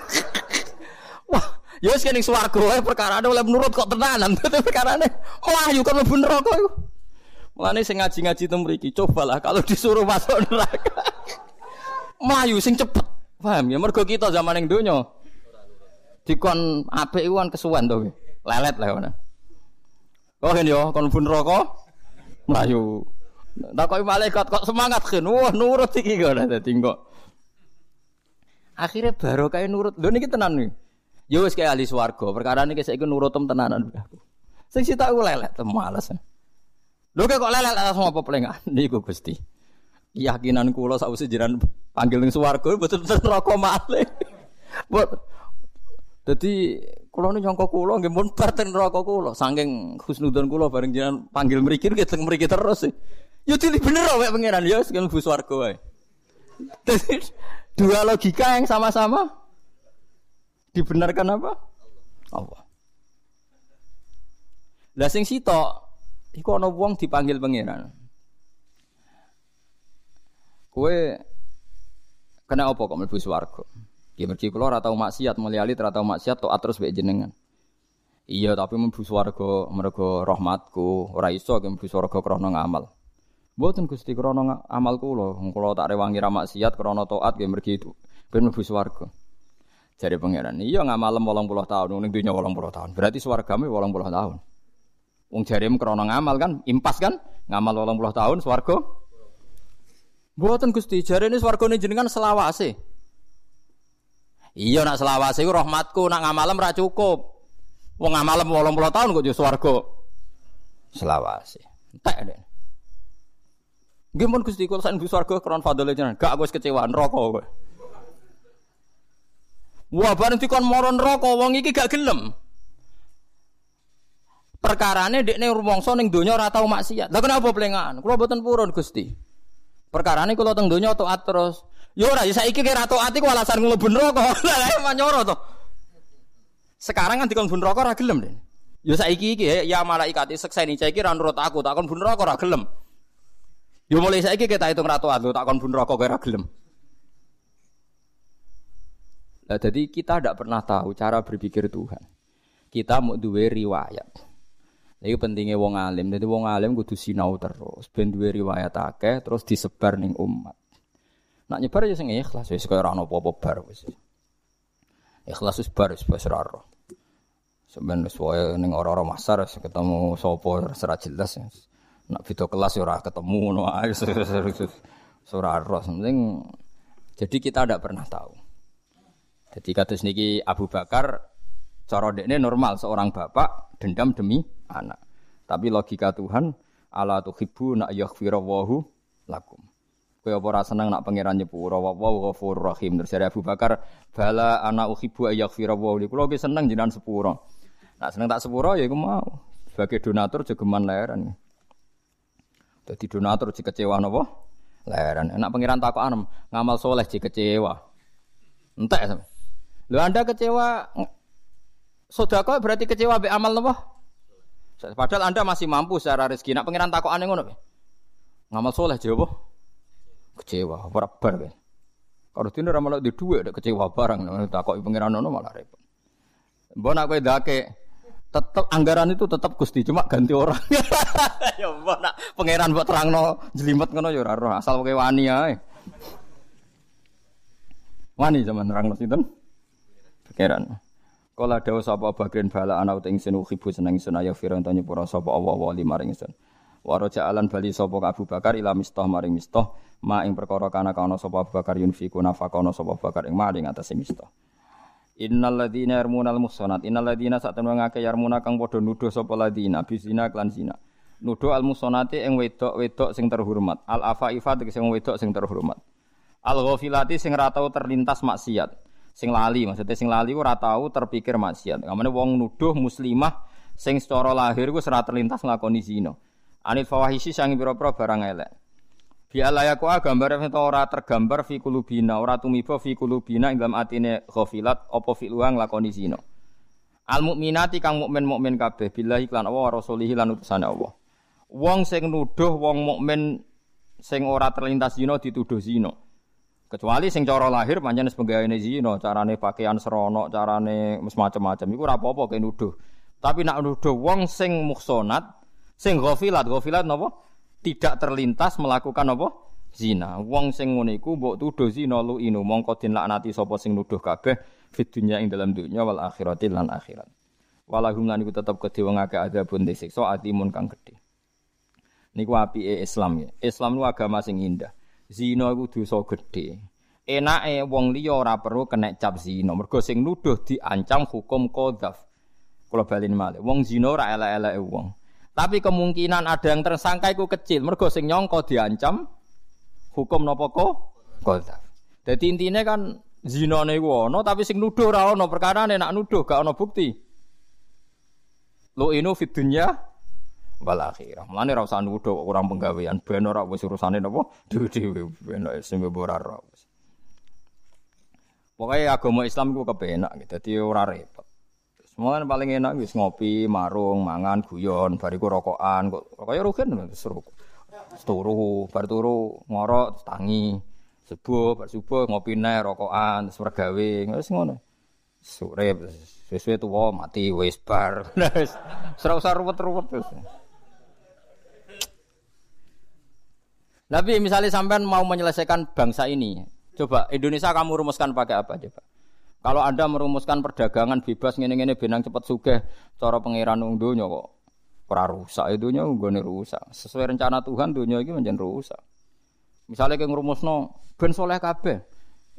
Ya wis kene swarga wae perkara oleh menurut kok tenanan. [laughs] Perkarane melayu kan mlebu neraka iku. Mulane sing ngaji-ngaji teng mriki, cobalah kalau disuruh masuk neraka. [laughs] melayu sing cepet. Paham ya mergo kita zaman yang donya dikon apik iku kan kesuwen to. Lelet lah ngono. Oh kan yo kon pun rokok mlayu. Takoki malaikat kok semangat kan. Wah nurut iki kok dadi kok. Akhirnya baru kayak nurut. Lho niki tenan nih. Yo wis kayak ahli swarga. Perkara niki saiki nurutem tenanan. Sing sita aku lelet males. Lho kok lelet langsung apa pelengan niku Gusti. Keyakinan kula sakwise jiran panggil ning swarga betul-betul neraka malih. [laughs] Jadi kulo ini nyongkok kulo nggih pun parten neraka kulo saking husnudon kulo bareng jangan panggil mriki nggih teng mriki terus. Ya dili bener wae pangeran ya sing mlebu swarga wae. Dua logika yang sama-sama dibenarkan apa? Allah. Lah sing sitok iku ana wong dipanggil pangeran. Kue kena apa kok mlebu swarga? Ya mergi kula ora tau maksiat, mulyali ora tau maksiat tok terus mek jenengan. Iya, tapi mlebu swarga mergo rahmatku, ora iso ke mlebu swarga krana ngamal. Mboten Gusti krana amal kula, kula tak rewangi ra maksiat krana taat nggih mergi itu ben mlebu swarga. Jare pangeran, iya ngamalem 80 tahun ning dunya 80 tahun. Berarti swargame 80 tahun. Wong jarem krana ngamal kan, impas kan? Ngamal 80 tahun swarga. Mboten Gusti, jarene swargane jenengan selawase. Iya nak selawase rahmatku, nak ngamalem ra cukup. Wong ngamalem 80 tahun kok yo swarga. Selawase. Entek deh. Mun Gusti kula sak swarga kron fadhole jenengan. Gak aku wis kecewa neraka kowe. Wah bareng dikon moro neraka wong iki gak gelem. Perkarane dekne rumangsa ning donya ora tau maksiat. Lah kenapa plengan? Kula boten purun Gusti. Perkarane kula teng donya taat terus. Yo ora, ya saiki kira taat iku alasan mlebu neraka. [laughs] Lah emang nyoro to. Sekarang kan dikon neraka ora gelem, Den. Yo saiki iki ya malaikat sekseni saiki ra nurut aku, tak kon neraka ora gelem. Yo mulai saiki kita hitung ra taat, tak kon neraka ora gelem. Nah, jadi kita tidak pernah tahu cara berpikir Tuhan. Kita mau duwe riwayat. Ini pentingnya wong alim. Jadi wong alim kudu sinau terus. Ben duwe riwayat akeh terus disebar ning umat. Nak nyebar ya sing ikhlas wis kaya ora ono apa-apa bar wis. Ikhlas wis bar wis wis ora. Sampeyan wis wae ning ora-ora masar ketemu sapa ora jelas ya. Nak video kelas ya ora ketemu ngono ae ora ora. Penting jadi kita tidak pernah tahu. Jadi kados niki Abu Bakar cara dekne normal seorang bapak dendam demi anak. Tapi logika Tuhan ala tuhibbu nak yaghfirallahu lakum. Kowe apa ora seneng nak pangeran nyepuro wa wa ghafurur rahim. Terus dari Abu Bakar, bala ana uhibbu ayaghfira wa li. Kulo ki seneng jenengan sepuro. Nak seneng tak sepuro ya iku mau. Sebagai donatur jogeman leheran. Dadi donatur jek kecewa napa? Leheran. Nak pangeran takokan ngamal soleh jek kecewa. Entek sampe. Lho Anda kecewa sedekah berarti kecewa be amal napa? Padahal Anda masih mampu secara rezeki. Nak pangeran takokane ngono. Ngamal soleh jawab kecewa, bar kan. Kalau dino ora malah di dhuwit kecewa barang, takoki pangeran ono malah repot. Nak kowe dake tetap anggaran itu tetap Gusti cuma ganti orang. [laughs] ya mbok nak pangeran mbok terangno jelimet ngono ya asal kowe wani ae. Wani zaman nerangno sinten? Pangeran. Kala dawuh sapa bagian bala ana uting sinu khibu seneng sun ayo firan tanyo para sapa Allah wa maring sun. Waraja alan bali sapa Abu Bakar ila mistah maring mistah ma ing perkara kana kana sapa Abu Bakar yunfiku nafakono sapa Abu Bakar ing maring atase mista Innal ladzina yarmunal muhsanat innal ladzina satemene ngake yarmuna kang padha nuduh sapa ladzina bisina klan zina nuduh al musonati ing wedok-wedok sing terhormat. Al afaifa tegese sing wedok sing terhormat. Al ghafilati sing tau terlintas maksiat. Sing lali maksudnya sing lali ora tau terpikir maksiat. Kamane wong nuduh muslimah sing secara lahir ku ora terlintas nglakoni zina. Anil fawahisi sang pira-pira barang elek. Bi alayaku gambar itu ora tergambar fi kulubina, ora tumiba fi kulubina ing dalam atine ghafilat apa fi luang lakoni zina. Al mukminati kang mukmin mukmin kabeh billahi lan Allah wa rasulihi lan utusane Allah. Wong sing nuduh wong mukmin sing ora terlintas zina dituduh zina. Kecuali sing cara lahir pancen penggaweane zina, carane pakaian serono, carane macam-macam iku ora apa-apa ke nuduh. Tapi nak nuduh wong sing muhsonat, sing ghafilat, ghafilat napa? Tidak terlintas melakukan apa? Zina. Wong sing ngene iku mbok tuduh zina lu inu mongko den laknati sapa sing nuduh kabeh fit dunya ing dalam dunya wal akhirati lan akhirat. Walahum lan iku tetep kedhe wong akeh adabun disiksa atimun kang gedhe. Niku apike Islam ya. Islam nu agama sing indah. Zina iku dosa gedhe. Enake wong liya ora perlu kena cap zina. Mergo sing nuduh diancam hukum qadzaf. Kula balin malih. Wong zina ora elek-eleke wong. Tapi kemungkinan ada yang tersangka iku kecil. Mergo sing nyangka diancam hukum napa kok? Qadzaf. Dadi intine kan Zina iku ana tapi sing nuduh ora ana perkara nak nuduh gak ana bukti. Lo inu fit dunya wal akhirah. Mulane ora usah nuduh orang penggawean ben ora wis urusane napa dhewe-dhewe ben sing ora ora. Pokoknya agama Islam iku kepenak gitu, dadi ora repot. Semuanya paling enak wis ngopi, marung, mangan, guyon, bariku rokokan, kok kaya rugen seru. Turu, bar turu ngorok tangi. Subuh, bar subuh ngopi nek rokokan, terus mergawe, wis ngono. Sore sesuai tuwa mati wis bar. [laughs] Wis ora usah ruwet-ruwet terus. Tapi misalnya sampean mau menyelesaikan bangsa ini, coba Indonesia kamu rumuskan pakai apa coba? Kalau Anda merumuskan perdagangan bebas ngene-ngene benang cepat sugih, cara pangeran wong donya kok ora rusak, dunya nggone rusak. Sesuai rencana Tuhan dunya iki menjadi rusak. Misalnya kayak no, ben soleh kabeh.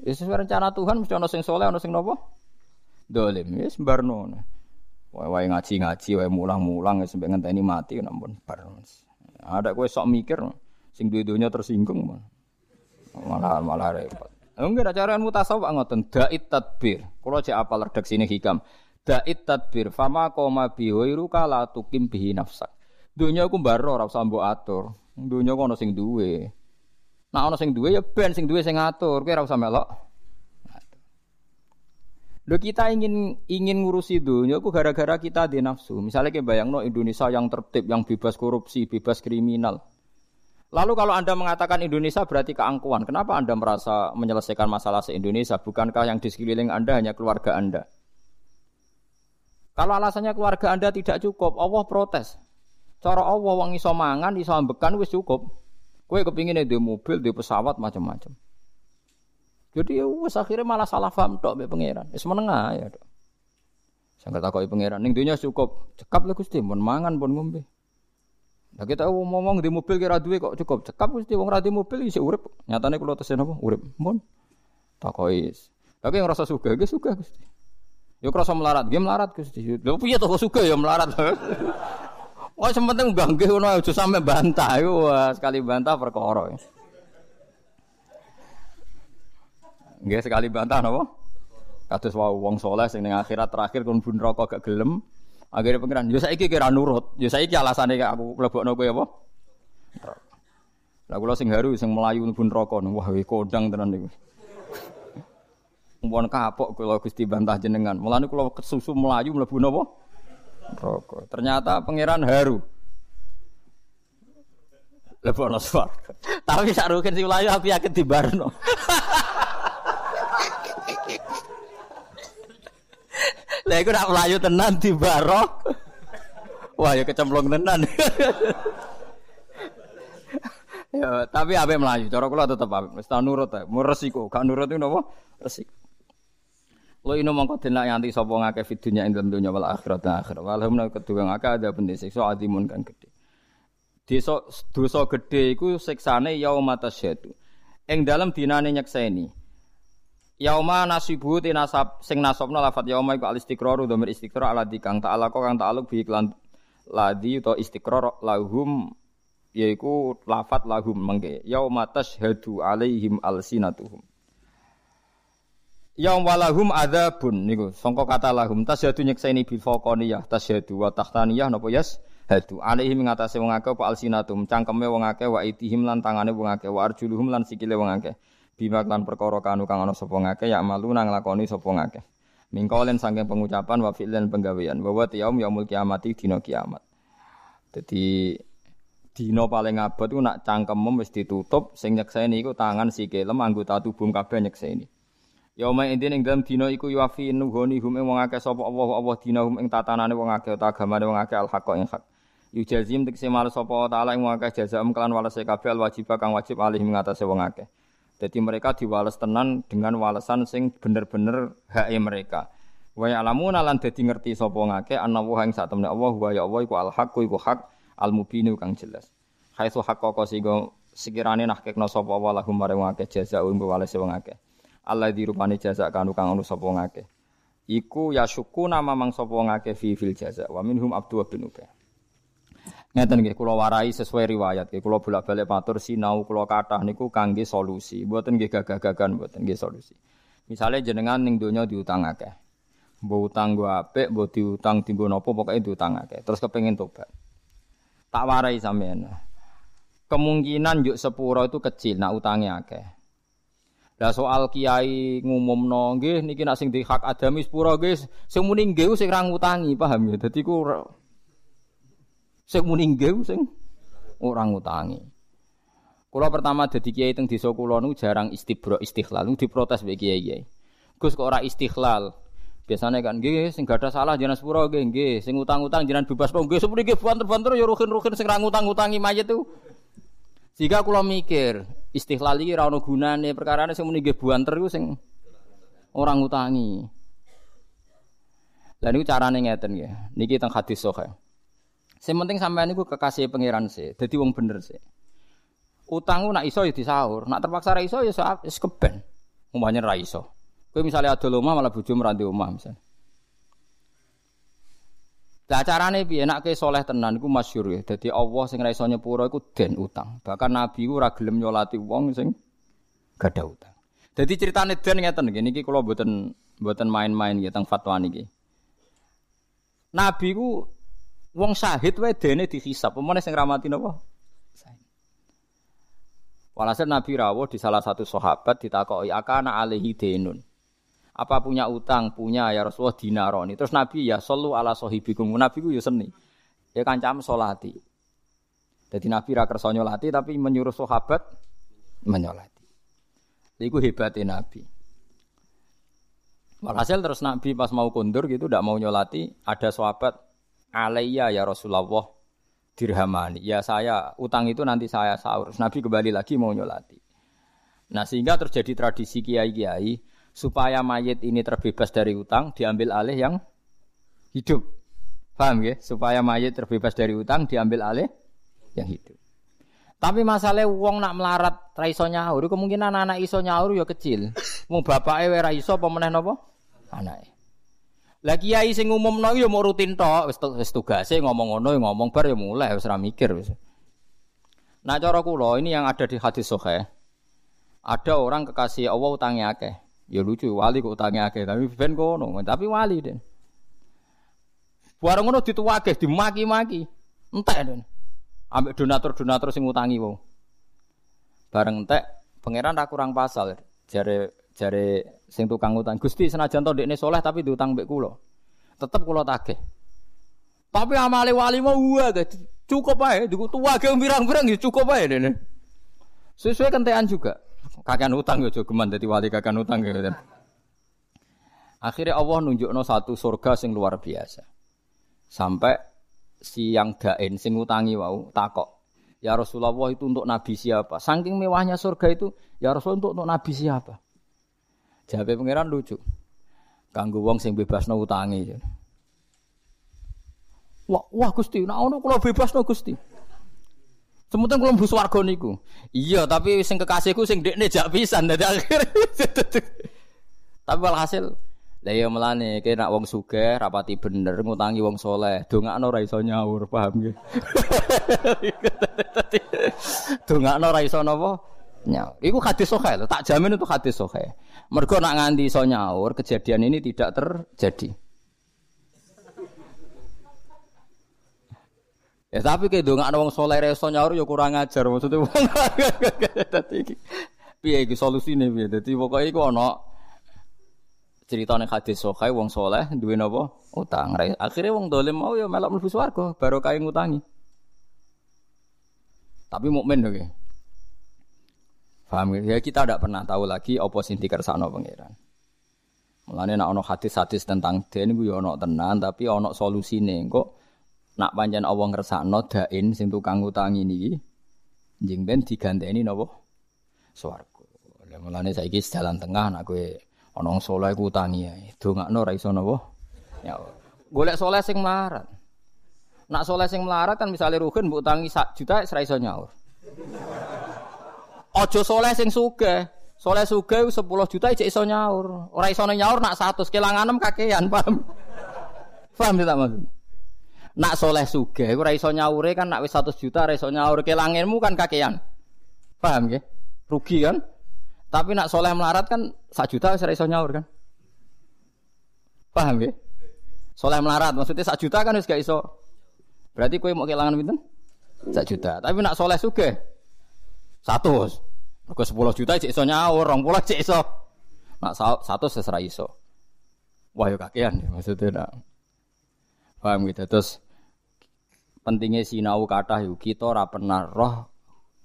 Ya sesuai rencana Tuhan mesti ono sing soleh, ono sing nopo? Dolim, ya sembarno. Wae wae ngaji-ngaji, wae mulang-mulang ya sampai ngenteni mati nampun bar. Ada kowe sok mikir sing duwe-dunya tersinggung malah malah repot. Enggak ada cara mutasawuf ngoten dait tadbir. Kalau cek apal redaksine hikam. Dait tadbir fama koma bihoiru kala tukim bihi nafsak. Dunia aku mbaro ora usah mbok atur. Dunia kok ono sing duwe. Nah ana sing duwe ya ben sing duwe sing ngatur, kowe ora usah melok. Lho kita ingin ingin ngurusi dunia ku gara-gara kita di nafsu. Misalnya kayak bayang no Indonesia yang tertib, yang bebas korupsi, bebas kriminal. Lalu kalau Anda mengatakan Indonesia berarti keangkuhan, kenapa Anda merasa menyelesaikan masalah se-Indonesia? Bukankah yang di sekeliling Anda hanya keluarga Anda? Kalau alasannya keluarga Anda tidak cukup, Allah protes. Cara Allah wong iso mangan, iso ambekan wis cukup. Kue kepingin di mobil, di pesawat macam-macam. Jadi wes akhirnya malah salah paham tok be pangeran. Wis menengah ya tok. Saya takoki pangeran ning dunia cukup. Cekap lah Gusti, mun mangan pun ngombe. Nah kita ngomong di mobil kira duwe kok cukup. Cekap Gusti wong ra di mobil isih urip. Nyatane kula tesen apa? Urip. Mun. Takoki. Tapi yang rasa suka, gue suka Gusti. Yo krasa melarat, gue melarat Gusti. Lha piye to suka ya melarat. [laughs] Wah, sementing banggih ngono aja sampe bantah iku sekali bantah perkara. Nggih sekali bantah napa? Kados wae wong saleh sing ning akhirat terakhir kon bun rokok gak gelem. Akhirnya pengiran, yo saiki kira nurut. Yo saiki alasane aku mlebokno kowe apa? Lah kula sing haru sing melayu bun rokok wah kodang tenan niku. Mumpun kapok kula Gusti bantah jenengan. Mulane kula kesusu melayu mlebu napa? rokok. Ternyata pangeran haru. Lebono swarga. Tapi sak rugen si Melayu api akeh dibarno. [laughs] Lah iku nak Melayu tenan dibaro. Wah ya kecemplung tenan. [laughs] ya, tapi ape Melayu, cara kula tetep ape. Wis nurut ta, mau resiko, gak nurut itu napa? Resiko. Lo ino mongko denak nganti sapa ngake fid dunya ing dunya wal akhirat dan akhirat. Walhamna kedua ngake ada bende siksa adimun kan gede. Dosa dosa gede iku siksane yaumata syadu. Ing dalem dinane nyekseni. Yauma nasibu ti nasab sing nasabna lafat yauma iku al istiqraru dhamir istiqrar ala dikang ta'ala kang ta'aluk bi iklan ladhi atau istiqrar lahum yaiku lafat lahum mengke. Yauma tashhadu alaihim alsinatuhum. Yaum walahum adzabun niku sangka kata lahum. Tasyadu nyekseni bil faqaniyah tasyadu wa tahtaniyah napa yas hadu. Alaihim ngatasé wong akeh apa alsinatum cangkeme wong akeh wa itihim lan tangane wong akeh wa arjuluhum lan sikile wong akeh bima lan perkara kanu kang ana sapa ngakeh ya malu nang lakoni sapa ngakeh mingkolen saking pengucapan wa fi'lan penggawean bahwa yaum yaumul kiamati dina kiamat dadi dina paling abot ku nak cangkemem wis ditutup sing nyekseni iku tangan sikile anggota tubuh kabeh nyekseni Yauma idin ing dalam dina iku yuafi nuhoni hum ing wong akeh sapa Allah Allah dina hum ing tatanane wong akeh agamane wong akeh al ing hak. Yujazim tekse mal sapa taala ing wong akeh jazaam kelan walase kabeh al kang wajib alih ing atase wong akeh. Jadi mereka diwales tenan dengan walesan sing bener-bener hak mereka. Wa ya'lamuna lan dadi ngerti sapa ngake ana wa ing sak temne Allah wa ya Allah iku al haqqu iku hak al mubinu kang jelas. Haitsu haqqqa sigo sekirane nahkekno sapa wa lahum mare wong akeh jazaa'u ing walase wong akeh. Allah dirupani jasa kanu kang anu sapa ngake. Iku ya syuku nama mang sapa ngake fi fil jaza wa minhum Abdu bin Ubay. Ngeten nggih kula warai sesuai riwayat nggih kula bolak-balik matur sinau kula kathah niku kangge solusi, mboten nggih gagah-gagahan mboten nggih solusi. Misalnya jenengan ning donya diutang akeh. Mbok utang gua apik, mbok diutang dienggo napa pokoke diutang akeh. Terus kepengin tobat. Tak warai sampean. Kemungkinan yuk sepuro itu kecil, nak utangnya akeh. Lah soal kiai ngumumno nggih niki nak sing di hak adami sepura nggih sing muni nggih sing ra ngutangi paham ya. Dadi ku sing muni nggih sing ora ngutangi. Kula pertama dadi kiai teng desa kula nu jarang istibro istighlal nu diprotes mbek kiai-kiai. Gus kok ora istighlal. Biasanya kan nggih sing gada salah jenengan sepura nggih nggih sing utang-utang jenengan bebas kok nggih sepuri nggih banter-banter ya ruhin-ruhin sing ra ngutang-utangi mayit itu. Jika kula mikir, Istiqlal iki ora ono gunane, perkarane sing muni nggih buanter iku sing orang ngutangi. Lah niku carane ngeten nggih. Niki teng hadis sahih. Sing penting sampean niku kekasih pangeran sih, dadi wong bener sih. Utangku nak iso ya disaur, nak terpaksa ra iso ya wis keben. Umpamane ra iso. Kowe misalnya ada omah malah bojo meranti omah misalnya. Lah carane piye nek soleh tenan iku masyhur ya. Dadi Allah sing ra iso nyepuro iku den utang. Bahkan Nabi ku ora gelem nyolati wong sing gada utang. Dadi ceritane den ngeten nggih niki kula mboten mboten main-main nggih teng fatwa niki. Nabi ku wong syahid wae dene dihisab. Pemene sing ramati napa? Walhasil Nabi rawuh di salah satu sahabat ditakoki akana alaihi denun. Apa punya utang? Punya ya Rasulullah dinaroni. Terus Nabi ya solu ala sohibikum. Nabi ku ya seni. Ya kancam solati. Jadi Nabi ra kersa nyolati tapi menyuruh sahabat menyolati. Iku hebatnya Nabi. Walhasil terus Nabi pas mau kundur gitu tidak mau nyolati, ada sahabat alaiya ya Rasulullah dirhamani. Ya saya utang itu nanti saya sahur. Nabi kembali lagi mau nyolati. Nah sehingga terjadi tradisi kiai-kiai supaya mayit ini terbebas dari utang diambil alih yang hidup. Paham ya? Supaya mayit terbebas dari utang diambil alih yang hidup. Tapi masalah wong nak melarat ra iso kemungkinan anak iso nyaur ya kecil. Wong bapake ora iso apa meneh napa? Anake. Lah kiai sing umumno ya mau rutin tok, wis wis tugase ngomong ngono ya ngomong bar ya mulai wis ora mikir wis. Nah cara kula ini yang ada di hadis sahih. Ada orang kekasih Allah utangnya akeh. Ya lucu, wali kok utangnya akeh, tapi ben kono, tapi wali den. Barang ngono dituwake, dimaki-maki. Entek den. Ambek donatur-donatur sing ngutangi wong. Bareng entek, pangeran ra kurang pasal. Jare jare sing tukang utang. Gusti senajan to ndekne soleh tapi diutang mbek kula. Tetep kula tagih. Tapi amale wali mau gua cukup ae, diku tuwake pirang-pirang ya cukup ae dene. Sesuai kentean juga. Kakean utang yo geman dadi wali kakean utang gitu. Akhirnya Allah nunjukno satu surga sing luar biasa. Sampai si yang sing utangi wau takok. Ya Rasulullah itu untuk nabi siapa? Saking mewahnya surga itu, ya Rasul untuk, untuk nabi siapa? Jawab pangeran lucu. Kanggo wong sing bebasno utangi. Wah, wah Gusti, nek ono kula bebasno Gusti. Semutan kalau mbus warga niku. Iya, tapi sing kekasihku sing dekne jak pisan dadi akhir. [laughs] tapi walhasil Lah ya melane kene wong sugih rapati bener ngutangi wong soleh, dongakno ora iso nyaur, paham nggih. [laughs] dongakno ora iso napa? Nyaur. Iku hadis sahih tak jamin itu hadis sahih. Mergo nak nganti iso nyaur, kejadian ini tidak terjadi. Ya tapi kayak dong ada wong soleh reso nyaur ya kurang ajar maksudnya wong. [laughs] Iki piye iki solusine piye? Dadi pokoke iku ana ceritane hadis sahih wong soleh duwe napa? Utang. Akhirnya wong dolim mau ya melok mlebu swarga baru kae ngutangi. Tapi mukmin oke. Okay. Paham ya? Kita tidak pernah tahu lagi apa sing dikersakno pangeran. Mulane nek ana hadis-hadis tentang den iku ya tenan tapi ana solusine. Kok nak pancen Allah ngersakno dain sing tukang utangi niki njing ben diganteni napa swarga. Lah mulane saiki jalan tengah nak kowe ana saleh ku utangi ae. Dongakno ora iso napa? Ya. Golek saleh sing melarat. Nak saleh sing melarat kan misalnya rugen mbok utangi sak juta ora iso nyaur. Aja saleh sing sugih. Saleh sugih 10 juta ijek iso nyaur. Ora iso nyaur nak 100 kelanganem kakean, paham? Paham tidak maksud? Nak soleh suge, ora iso nyaure kan nak 100 juta ora iso nyaur kelangenmu kan kakean. Paham nggih? Rugi kan? Tapi nak soleh melarat kan 1 juta wis ora iso nyaur kan? Paham nggih? Soleh melarat maksudnya 1 juta kan wis gak iso. Berarti kowe mau kelangan pinten? 1 juta. Tapi nak soleh suge 100. Mergo 10 juta cek iso nyaur, 20 cek iso. Nak 100 wis ora iso. Wah yo kakean maksudnya nak. Paham gitu. Terus pentingnya sinau kata yuk kita ora pernah roh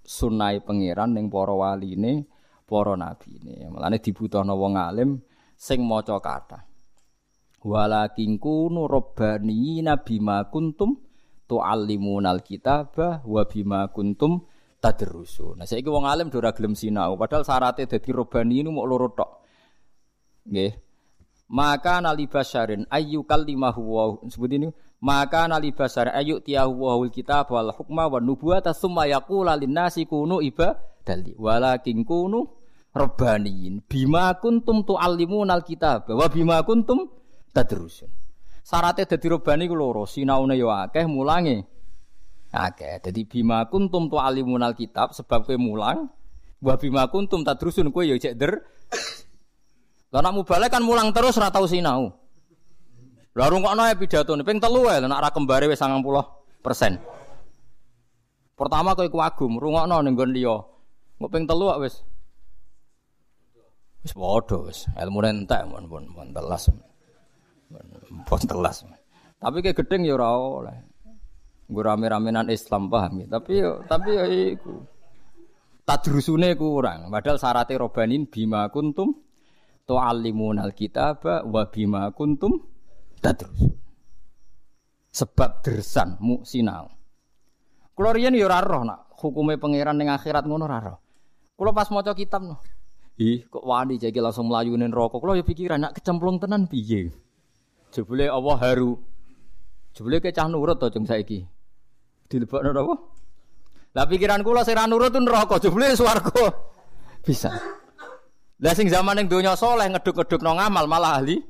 sunai pangeran ning para waline, para nabine. Mulane dibutuhno wong alim sing maca kata. Walakin kunu rabbani bima kuntum tuallimunal kitaba wa bima kuntum tadrusu. Nah saiki wong alim ora gelem sinau, padahal syaratnya dadi robbani ini mau loro tok. Nggih. Maka nalibas syarin ayu kalimahu wa sebut ini maka nali basar ayu tiyahu wahul kitab wal hukma wan nubuwata summa yaqula lin nasi kunu ibadali walakin kunu rabbaniyin bima kuntum tuallimunal kitab wa bima kuntum tadrusun syaratnya dadi rabbani ku loro sinaune yo akeh mulange akeh dadi bima kuntum tuallimunal kitab sebab kowe mulang wa bima kuntum tadrusun kowe yo cek der Lah nak mubalek kan mulang terus ora tau sinau. Lah rungokno ya pidatone ping telu wae nek ra kembare wis 90%. Pertama kowe kagum, rungokno ning nggon liya. Engko ping telu wis wis padha wis. Ilmune entek pun pun telas. Pun telas. Tapi kayak gedeng ya ora oleh. Gue rame-ramenan Islam paham ya. Tapi yo tapi yo iku. Tadrusune kurang. Padahal syaratnya robanin bima kuntum tu'allimunal kitaba wa bima kuntum tadrus. Sebab dersan mu sinau. Kulo riyen ya ora nak hukume pangeran ning akhirat ngono ora roh. Kulo pas maca kitab no. Ih, kok wani jeki langsung ning neraka. Kulo ya pikiran nak kecemplung tenan piye. Jebule Allah haru. Jebule ke cah nurut to jeng saiki. Dilebokno apa? Lah pikiran kula sing ra nurut neraka, jebule swarga. Bisa. Lah sing zaman ning donya soleh ngeduk-ngeduk no ngamal malah ahli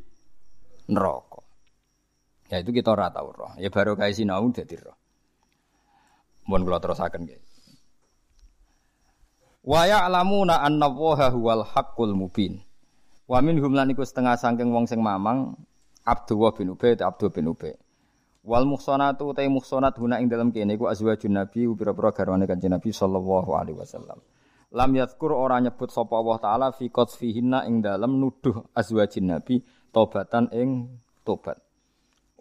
neraka. Ya itu kita ora tau roh. Ya baru kayak sinau dadi roh. Mohon kula terusaken nggih. Wa ya'lamuna anna Allaha huwal haqqul mubin. Wa minhum lan iku setengah saking wong sing mamang Abdullah bin Ubay Abdul bin Ubay. Wal muhsanatu ta muhsanat guna ing dalam kene iku azwajun nabi pira-pira garwane kanjeng Nabi sallallahu alaihi wasallam. Lam yadhkur ora nyebut sapa Allah taala fi qadfihinna ing dalam nuduh azwajin nabi tobatan ing tobat.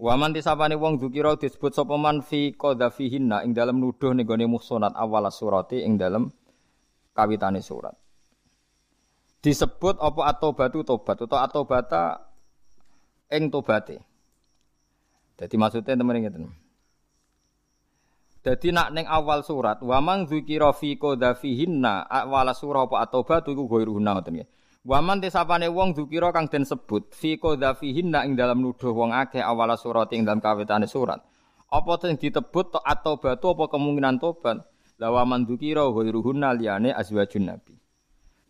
Waman tisapane wong dzukira disebut sapa man fi qadhafihinna ing dalam nuduh ning gone muhsanat awal surati ing dalam kawitane surat. Disebut apa atobatu tobat atau atobata ing tobate. Jadi maksudnya temen ngeten. Jadi nak ning awal surat waman dzukira fi qadhafihinna awal surah apa atobatu iku ghairuhunna ngoten nggih. Waman tesapane wong dzukira kang den sebut fi qadzafihinna ing dalam nuduh wong akeh awala surat ing dalam kawitane surat. Apa sing ditebut atau batu apa kemungkinan tobat? La waman dzukira ghairuhunna liyane azwajun nabi.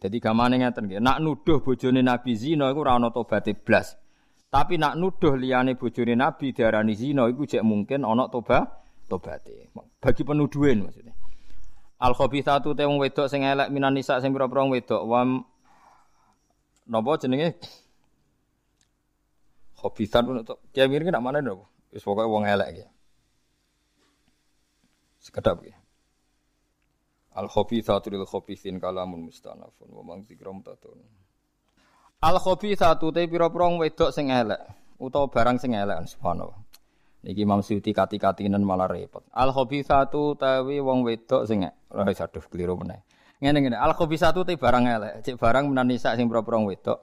Jadi gamane ngeten nggih, nak nuduh bojone Nabi zina iku ora ana tobaté blas. Tapi nak nuduh liyane bojone Nabi diarani zina iku jek mungkin ana toba tobate. Bagi penuduhan maksudnya. Al khabithatu te wong wedok sing elek minan nisa sing pira-pira wedok wa napa jenenge khabithan untuk kiai mirip nak mana napa wis pokoke wong elek ya. Sekedap ya. Al khabithatu lil khabithin kalamun mustanafun wa mang tatun. Al khabithatu te pira-pira wedok sing elek utawa barang sing elek subhanallah. Niki Imam Suyuti kati-katinen malah repot. Al khabithatu tawi wong wedok sing ora aduh keliru meneh. Ngene ngene, al khabithatu te barang elek, cek barang menan nisa sing pira-pira wedok.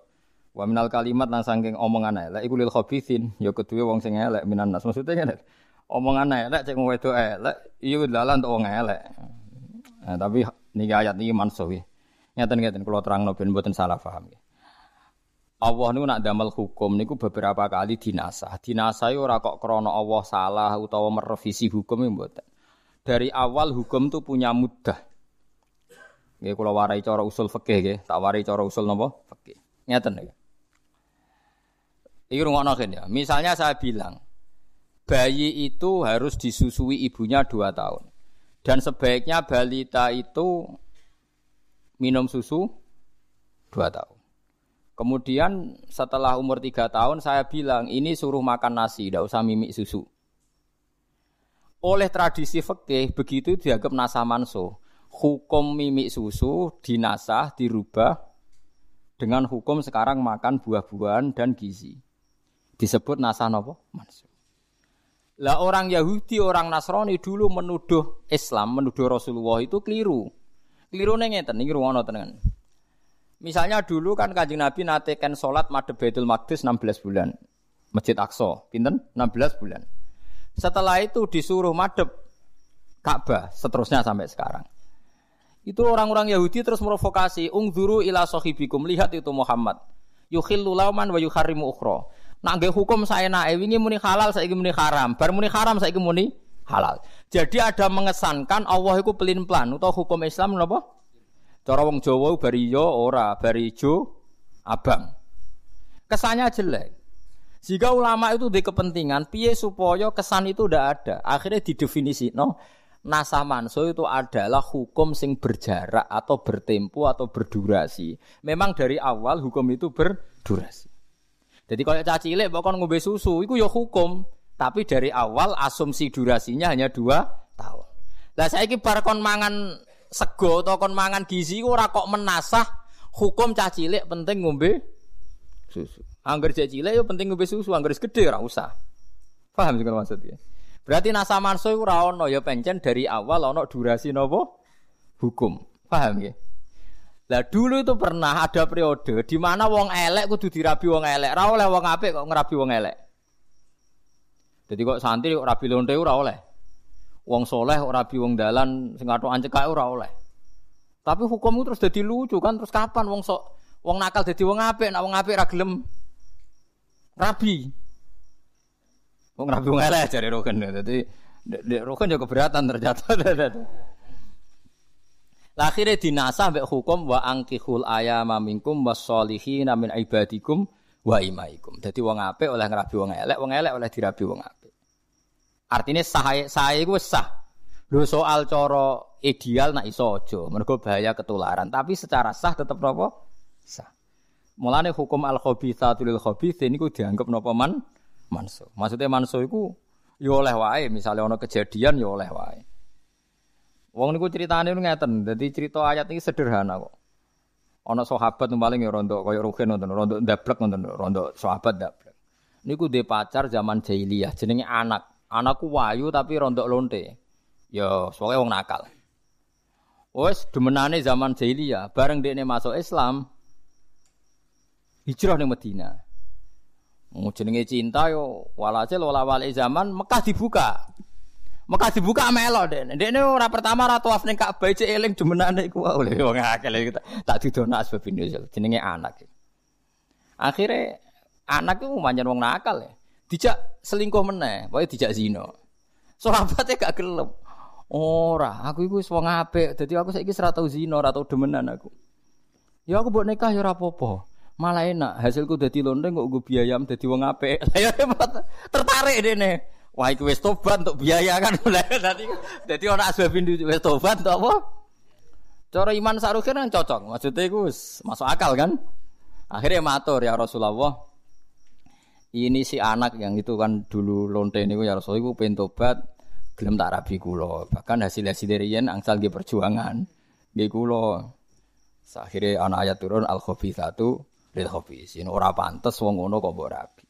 Wa minal kalimat lan saking omongan elek iku lil khabithin, ya kedue wong sing elek minan nas. Maksudnya ngene. Omongan elek cek wedok elek, iya dalan untuk wong elek. Nah, tapi niki ayat niki mansuh. Ngeten-ngeten kula terangno ben mboten salah paham. Ya. Allah niku nak damel hukum niku beberapa kali dinasah. Dinasah ora kok krana Allah salah utawa merevisi hukum mboten. Dari awal hukum tuh punya mudah. Nggih kula warai cara usul fikih nggih, tak warai cara usul napa? Fikih. Ngeten nggih. Iki rungokno ya. Misalnya saya bilang bayi itu harus disusui ibunya dua tahun. Dan sebaiknya balita itu minum susu dua tahun. Kemudian setelah umur tiga tahun saya bilang ini suruh makan nasi, tidak usah mimik susu. Oleh tradisi fikih begitu dianggap nasah manso. Hukum mimik susu dinasah dirubah dengan hukum sekarang makan buah-buahan dan gizi. Disebut nasah nopo manso. Lah orang Yahudi, orang Nasrani dulu menuduh Islam, menuduh Rasulullah itu keliru. Keliru ngeten, ini ruang tenan. Misalnya dulu kan kanjeng Nabi natekan sholat madhep Baitul Maqdis 16 bulan. Masjid Aqsa, pinten? 16 bulan. Setelah itu disuruh madhep Ka'bah, seterusnya sampai sekarang. Itu orang-orang Yahudi terus merovokasi, ungzuru ila sahibikum, lihat itu Muhammad. Yukhillu lauman wa yuharrimu ukhra. Nangge hukum saya nae wingi muni halal saiki muni haram, bar muni haram saiki muni halal. Jadi ada mengesankan Allah itu pelin plan atau hukum Islam napa? Cara wong Jawa bari yo ora, bari ijo abang. Kesannya jelek. Jika ulama itu di kepentingan, piye supaya kesan itu tidak ada. Akhirnya didefinisi, no, nasa manso itu adalah hukum sing berjarak atau bertempo atau berdurasi. Memang dari awal hukum itu berdurasi. Jadi kalau caci cilik pokoknya ngombe susu, itu ya hukum. Tapi dari awal asumsi durasinya hanya dua tahun. Lah saya ini kon mangan sego atau kon mangan gizi ora kok menasah hukum cah cilik penting ngombe susu. Angger cah cilik yo penting ngombe susu, angger gede ora usah. Paham sih maksudnya? Berarti nasa manso ora ono ya pencen dari awal ono durasi nopo hukum. Paham ya? Lah dulu itu pernah ada periode di mana wong elek kudu dirabi wong elek, ora oleh wong apik kok ngerabi wong elek. Jadi kok santri kok rabi lonte ora oleh wong soleh ora bi wong dalan sing atok ancekake ora oleh. Tapi hukum itu terus jadi lucu kan terus kapan wong sok wong nakal jadi wong apik nak wong apik ra gelem rabi. Wong rabi wong elek jare roken. Dadi roken juga keberatan ternyata. [laughs] Lah akhirnya dinasah mbek hukum wa angkihul ayama minkum wasolihina min ibadikum wa imaikum. Jadi wong apik oleh ngrabi wong elek, wong elek oleh dirabi wong apik. Artinya sah sah iku sah. Lho soal coro ideal nak iso aja, mergo bahaya ketularan. Tapi secara sah tetap napa? Sah. Mulane hukum al khabithatu lil khabithin niku dianggap napa man manso. Maksudnya manso iku ya oleh wae, misalnya ana kejadian ya oleh wae. Wong niku ceritane ngeten, dadi cerita ayat ini sederhana kok. Ana sahabat paling ya rondo kaya Ruhin nonton, rondo ndablek nonton, rondo sahabat ndablek. Niku de pacar zaman jahiliyah jenenge anak. Anakku wayu tapi rontok lonte. Ya, soalnya wong nakal. Wes demenane zaman jahiliyah, bareng dekne masuk Islam, hijrah ning Madinah. Mau jenenge cinta yo walhasil wala wali zaman Mekah dibuka. Mekah dibuka melo dek. Dekne ora pertama ora tawaf ning Ka'bah cek eling demenane iku oleh wong akeh kita tak didono asbab ini jenenge anak. Akhirnya anak itu manjan wong nakal ya. Dijak selingkuh meneh, pokoke dijak zina. Sahabate gak gelem. Ora, aku iku wis wong apik, dadi aku saiki ora tau zina, ora tau demenan aku. Ya aku mbok nikah ya ora apa-apa. Malah enak, hasilku dadi lonte kok gue biaya dadi wong apik. [laughs] Ya tertarik dene. Wah iku wis tobat untuk biaya kan. [laughs] Dadi dadi ana asbabin wis tobat untuk apa? Cara iman sarukin kan cocok. Maksudnya iku masuk akal kan? Akhirnya matur ya Rasulullah. Ini si anak yang itu kan dulu lonte niku ya Rasulullah iku pengen tobat gelem tak rabi kula. Bahkan hasil-hasil riyen angsal di perjuangan. Nggih kula. Akhirnya anak ayat turun al satu lil khabisin. Ora pantes wong ngono kok mbok rabi.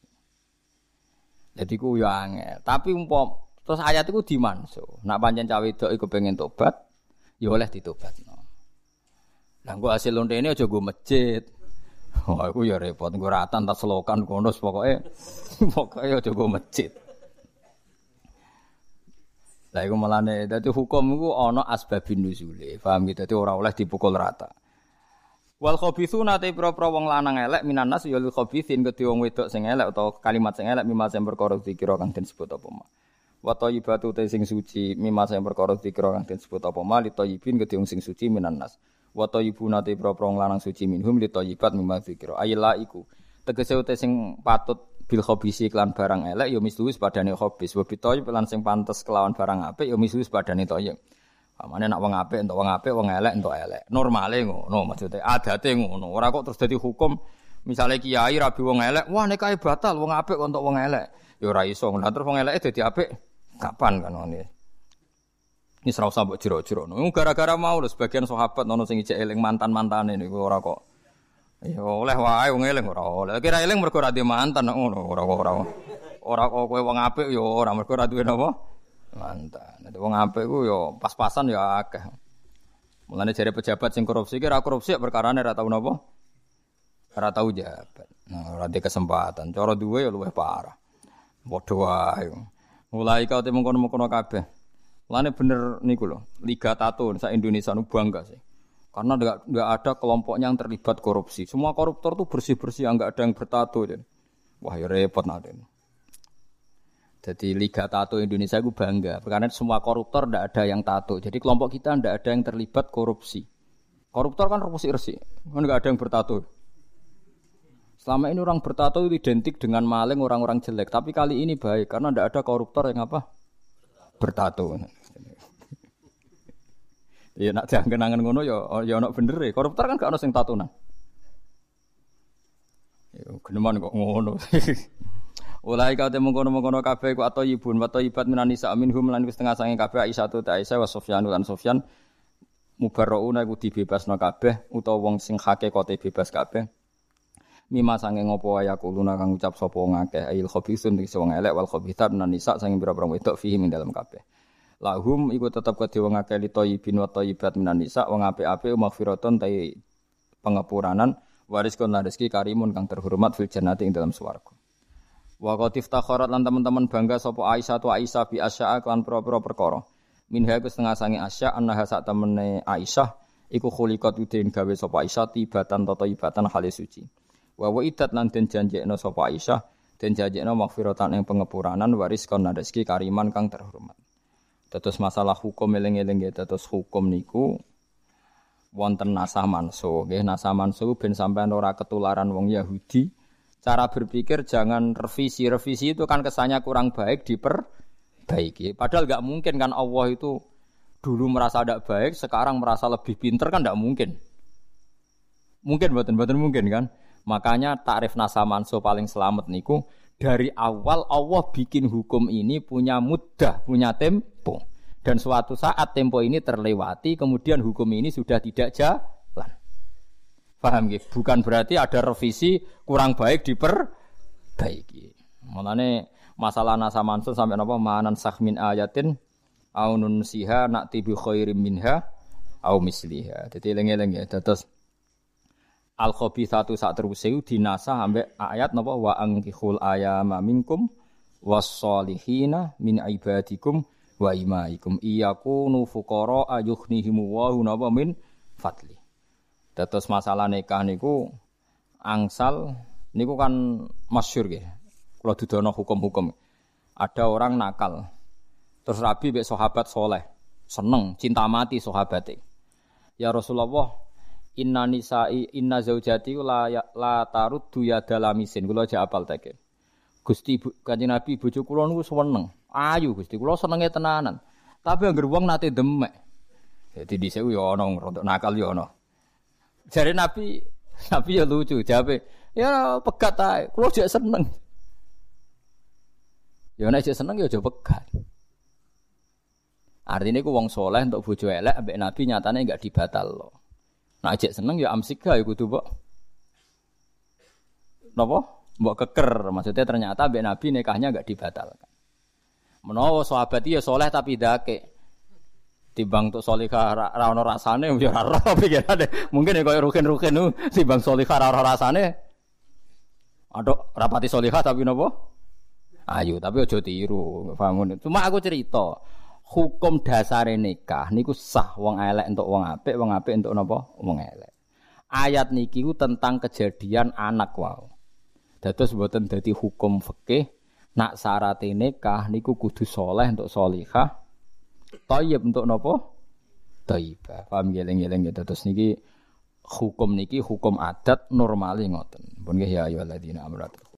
Jadi ku yo angel. Tapi umpam terus ayat itu dimanso. Nak pancen cawe wedok iku pengen tobat, ya oleh ditobatno. Lah gua hasil lonte ini aja gue masjid. [laughs] Wah, aku ya repot gue ratan tak selokan kono pokoknya pokoknya [laughs] aja gue masjid. Lah iku malane dadi hukum iku ana asbabin nuzule. Paham gitu? Dadi ora oleh dipukul rata. Wal khabithu nate pro-pro wong lanang elek minan nas ya lil khabithin kedhe wong wedok sing elek utawa kalimat sing elek mimma sing perkara dikira kang den sebut apa ma. Wa thayyibatu te sing suci mimma sing perkara dikira kang den sebut apa ma li thayyibin kedhe wong sing suci minan nas. Wa thayyibuna te pro-pro lanang suci minhum li thayyibat mimma dikira. Ayla iku tegese te sing patut bil khabisi klan barang elek ya mislu padane khabis wa bitoy lan sing pantes kelawan barang apik ya mislu padane thayyib. Pamane nak wong apik entuk wong apik, wong elek entuk elek. Normale ngono maksudnya, adate ngono. Ora kok terus dadi hukum misalnya kiai rabi wong elek, wah nikahe batal wong apik untuk wong elek. Ya ora iso. Lah terus wong eleke dadi apik kapan kan ngene. Ini serau jero-jero. Nung gara-gara mau lho sebagian sahabat nono sing ijek eling mantan-mantane niku ora kok. Ya oleh wae wong eling ora oleh. Kira eling mergo ora mantan ngono ora ora. Ora kok kowe wong apik ya ora mergo ora duwe napa? Mantan. Nek wong apik ku yo pas-pasan yo akeh. Mulane jare pejabat sing korupsi ki ora korupsi perkara ora tau napa? Ora tau jabat. Nah, ora di kesempatan. Cara duwe yo luwih parah. Padha wae. Mulai kau temu kono-kono kabeh. Mulane bener niku lho, Liga Tato sak Indonesia nu bangga sih. Karena enggak ada kelompoknya yang terlibat korupsi. Semua koruptor tuh bersih-bersih, enggak ada yang bertato. Wah, ya repot nanti. Jadi Liga Tato Indonesia itu bangga karena semua koruptor tidak ada yang tato. Jadi kelompok kita tidak ada yang terlibat korupsi. Koruptor kan korupsi resi, kan nggak ada yang bertato. Selama ini orang bertato itu identik dengan maling orang-orang jelek. Tapi kali ini baik karena tidak ada koruptor yang apa bertato. Ya nak jangan kenangan ngono ya ya nak bener ya. Koruptor kan gak ada yang tato nah. Ya geneman kok ngono. [laughs] Ulai kau temu kono kono kafe ku atau ibun atau ibat minani sa minhum lan setengah sange kafe Aisyah tu Aisyah wa Sofyan lan Sofyan mubarrauna iku dibebasno kabeh utawa wong sing kote bebas kabeh. Mima sange ngopo ya kuluna kang ucap sapa ngakeh ail khabisun ing wong elek wal khabithat minan nisa sange pira-pira wedok fihi ing dalam kabeh. Lahum iku tetep kedhe wong akeh li thayyibin wa thayyibat minan nisa wong apik-apik maghfiratun tai pengepuranan waris kon rezeki karimun kang terhormat fil jannati ing dalam swarga. Wa qatif takharat lan teman-teman bangga sapa Aisyah tu Aisyah bi asya'a kan pro-pro perkara. Minha iku setengah sange Asya annaha sak temene Aisyah iku khuliqat udin gawe sapa Aisyah tibatan tata ibatan hale suci. Wa wa idat lan den janjekno sapa Aisyah den janjekno maghfiratan ing pengepuranan waris kon rezeki kariman kang terhormat. Terus masalah hukum eling-eling ya terus hukum niku wonten nasah manso nggih nasah manso ben sampean ora ketularan wong Yahudi cara berpikir jangan revisi. Revisi itu kan kesannya kurang baik diperbaiki. Padahal nggak mungkin kan Allah itu dulu merasa tidak baik, sekarang merasa lebih pinter kan tidak mungkin. Mungkin buatan buatan mungkin kan. Makanya tarif nasa manso paling selamat niku dari awal Allah bikin hukum ini punya mudah, punya tempo. Dan suatu saat tempo ini terlewati, kemudian hukum ini sudah tidak jalan. Paham gitu? Bukan berarti ada revisi kurang baik diperbaiki. Mulane masalah nasa mansun sampai napa manan sahmin ayatin aunun siha nak tibi khairim minha au misliha. Jadi lengi-lengi ya. Terus al satu saat terus dinasa sampai ayat napa wa angkihul ayama minkum wasolihina min ibadikum wa imaikum iyakunu fuqara ayuhnihimu wa napa min fadli. Terus masalah nikah niku angsal niku kan masyur ya. Kalau didono hukum-hukum. Ada orang nakal. Terus Rabi bek sahabat soleh. Seneng, cinta mati sahabatnya. Ya Rasulullah, Inna nisa'i inna zaujati la ya, la taruddu ya dalamisin. Kula aja apal teke. Gusti Kanjeng Nabi bojo kula niku seneng. Ayu Gusti kula senenge tenanan. Tapi anggere wong nate demek. Jadi dhisik yo ana rodok nakal yo ana. Jare Nabi Nabi ya lucu, jawabe ya pegat ae. Kula jek seneng. Ya nek jek seneng ya aja pegat. Artinya ku wong soleh untuk bojo elek ambek Nabi nyatane enggak dibatal loh. Nah ajek seneng ya amsika ya kudu mbok. Napa? Mbok keker. Maksudnya ternyata mbek Nabi nikahnya enggak dibatalkan. Menawa sahabat ya soleh tapi dake. Timbang untuk solihah ra ono rasane [laughs] ya ora pikirane. Mungkin ya koyo rukin-rukin nu timbang solihah ra ono rasane. Aduh, rapati solihah tapi napa? Ayo, tapi aja tiru, bangun. Cuma aku cerita, hukum dasar nikah niku sah wong elek untuk wong apik, wong apik untuk napa? Wong elek. Ayat niki ku tentang kejadian anak wow. Dados mboten dadi hukum fikih nak syarat nikah niku kudu soleh untuk solihah. Thayyib untuk napa? Thayyibah. Paham geleng-geleng gitu. Terus niki hukum niki hukum adat normali ngoten. Pun ya ayyuhalladzina amanu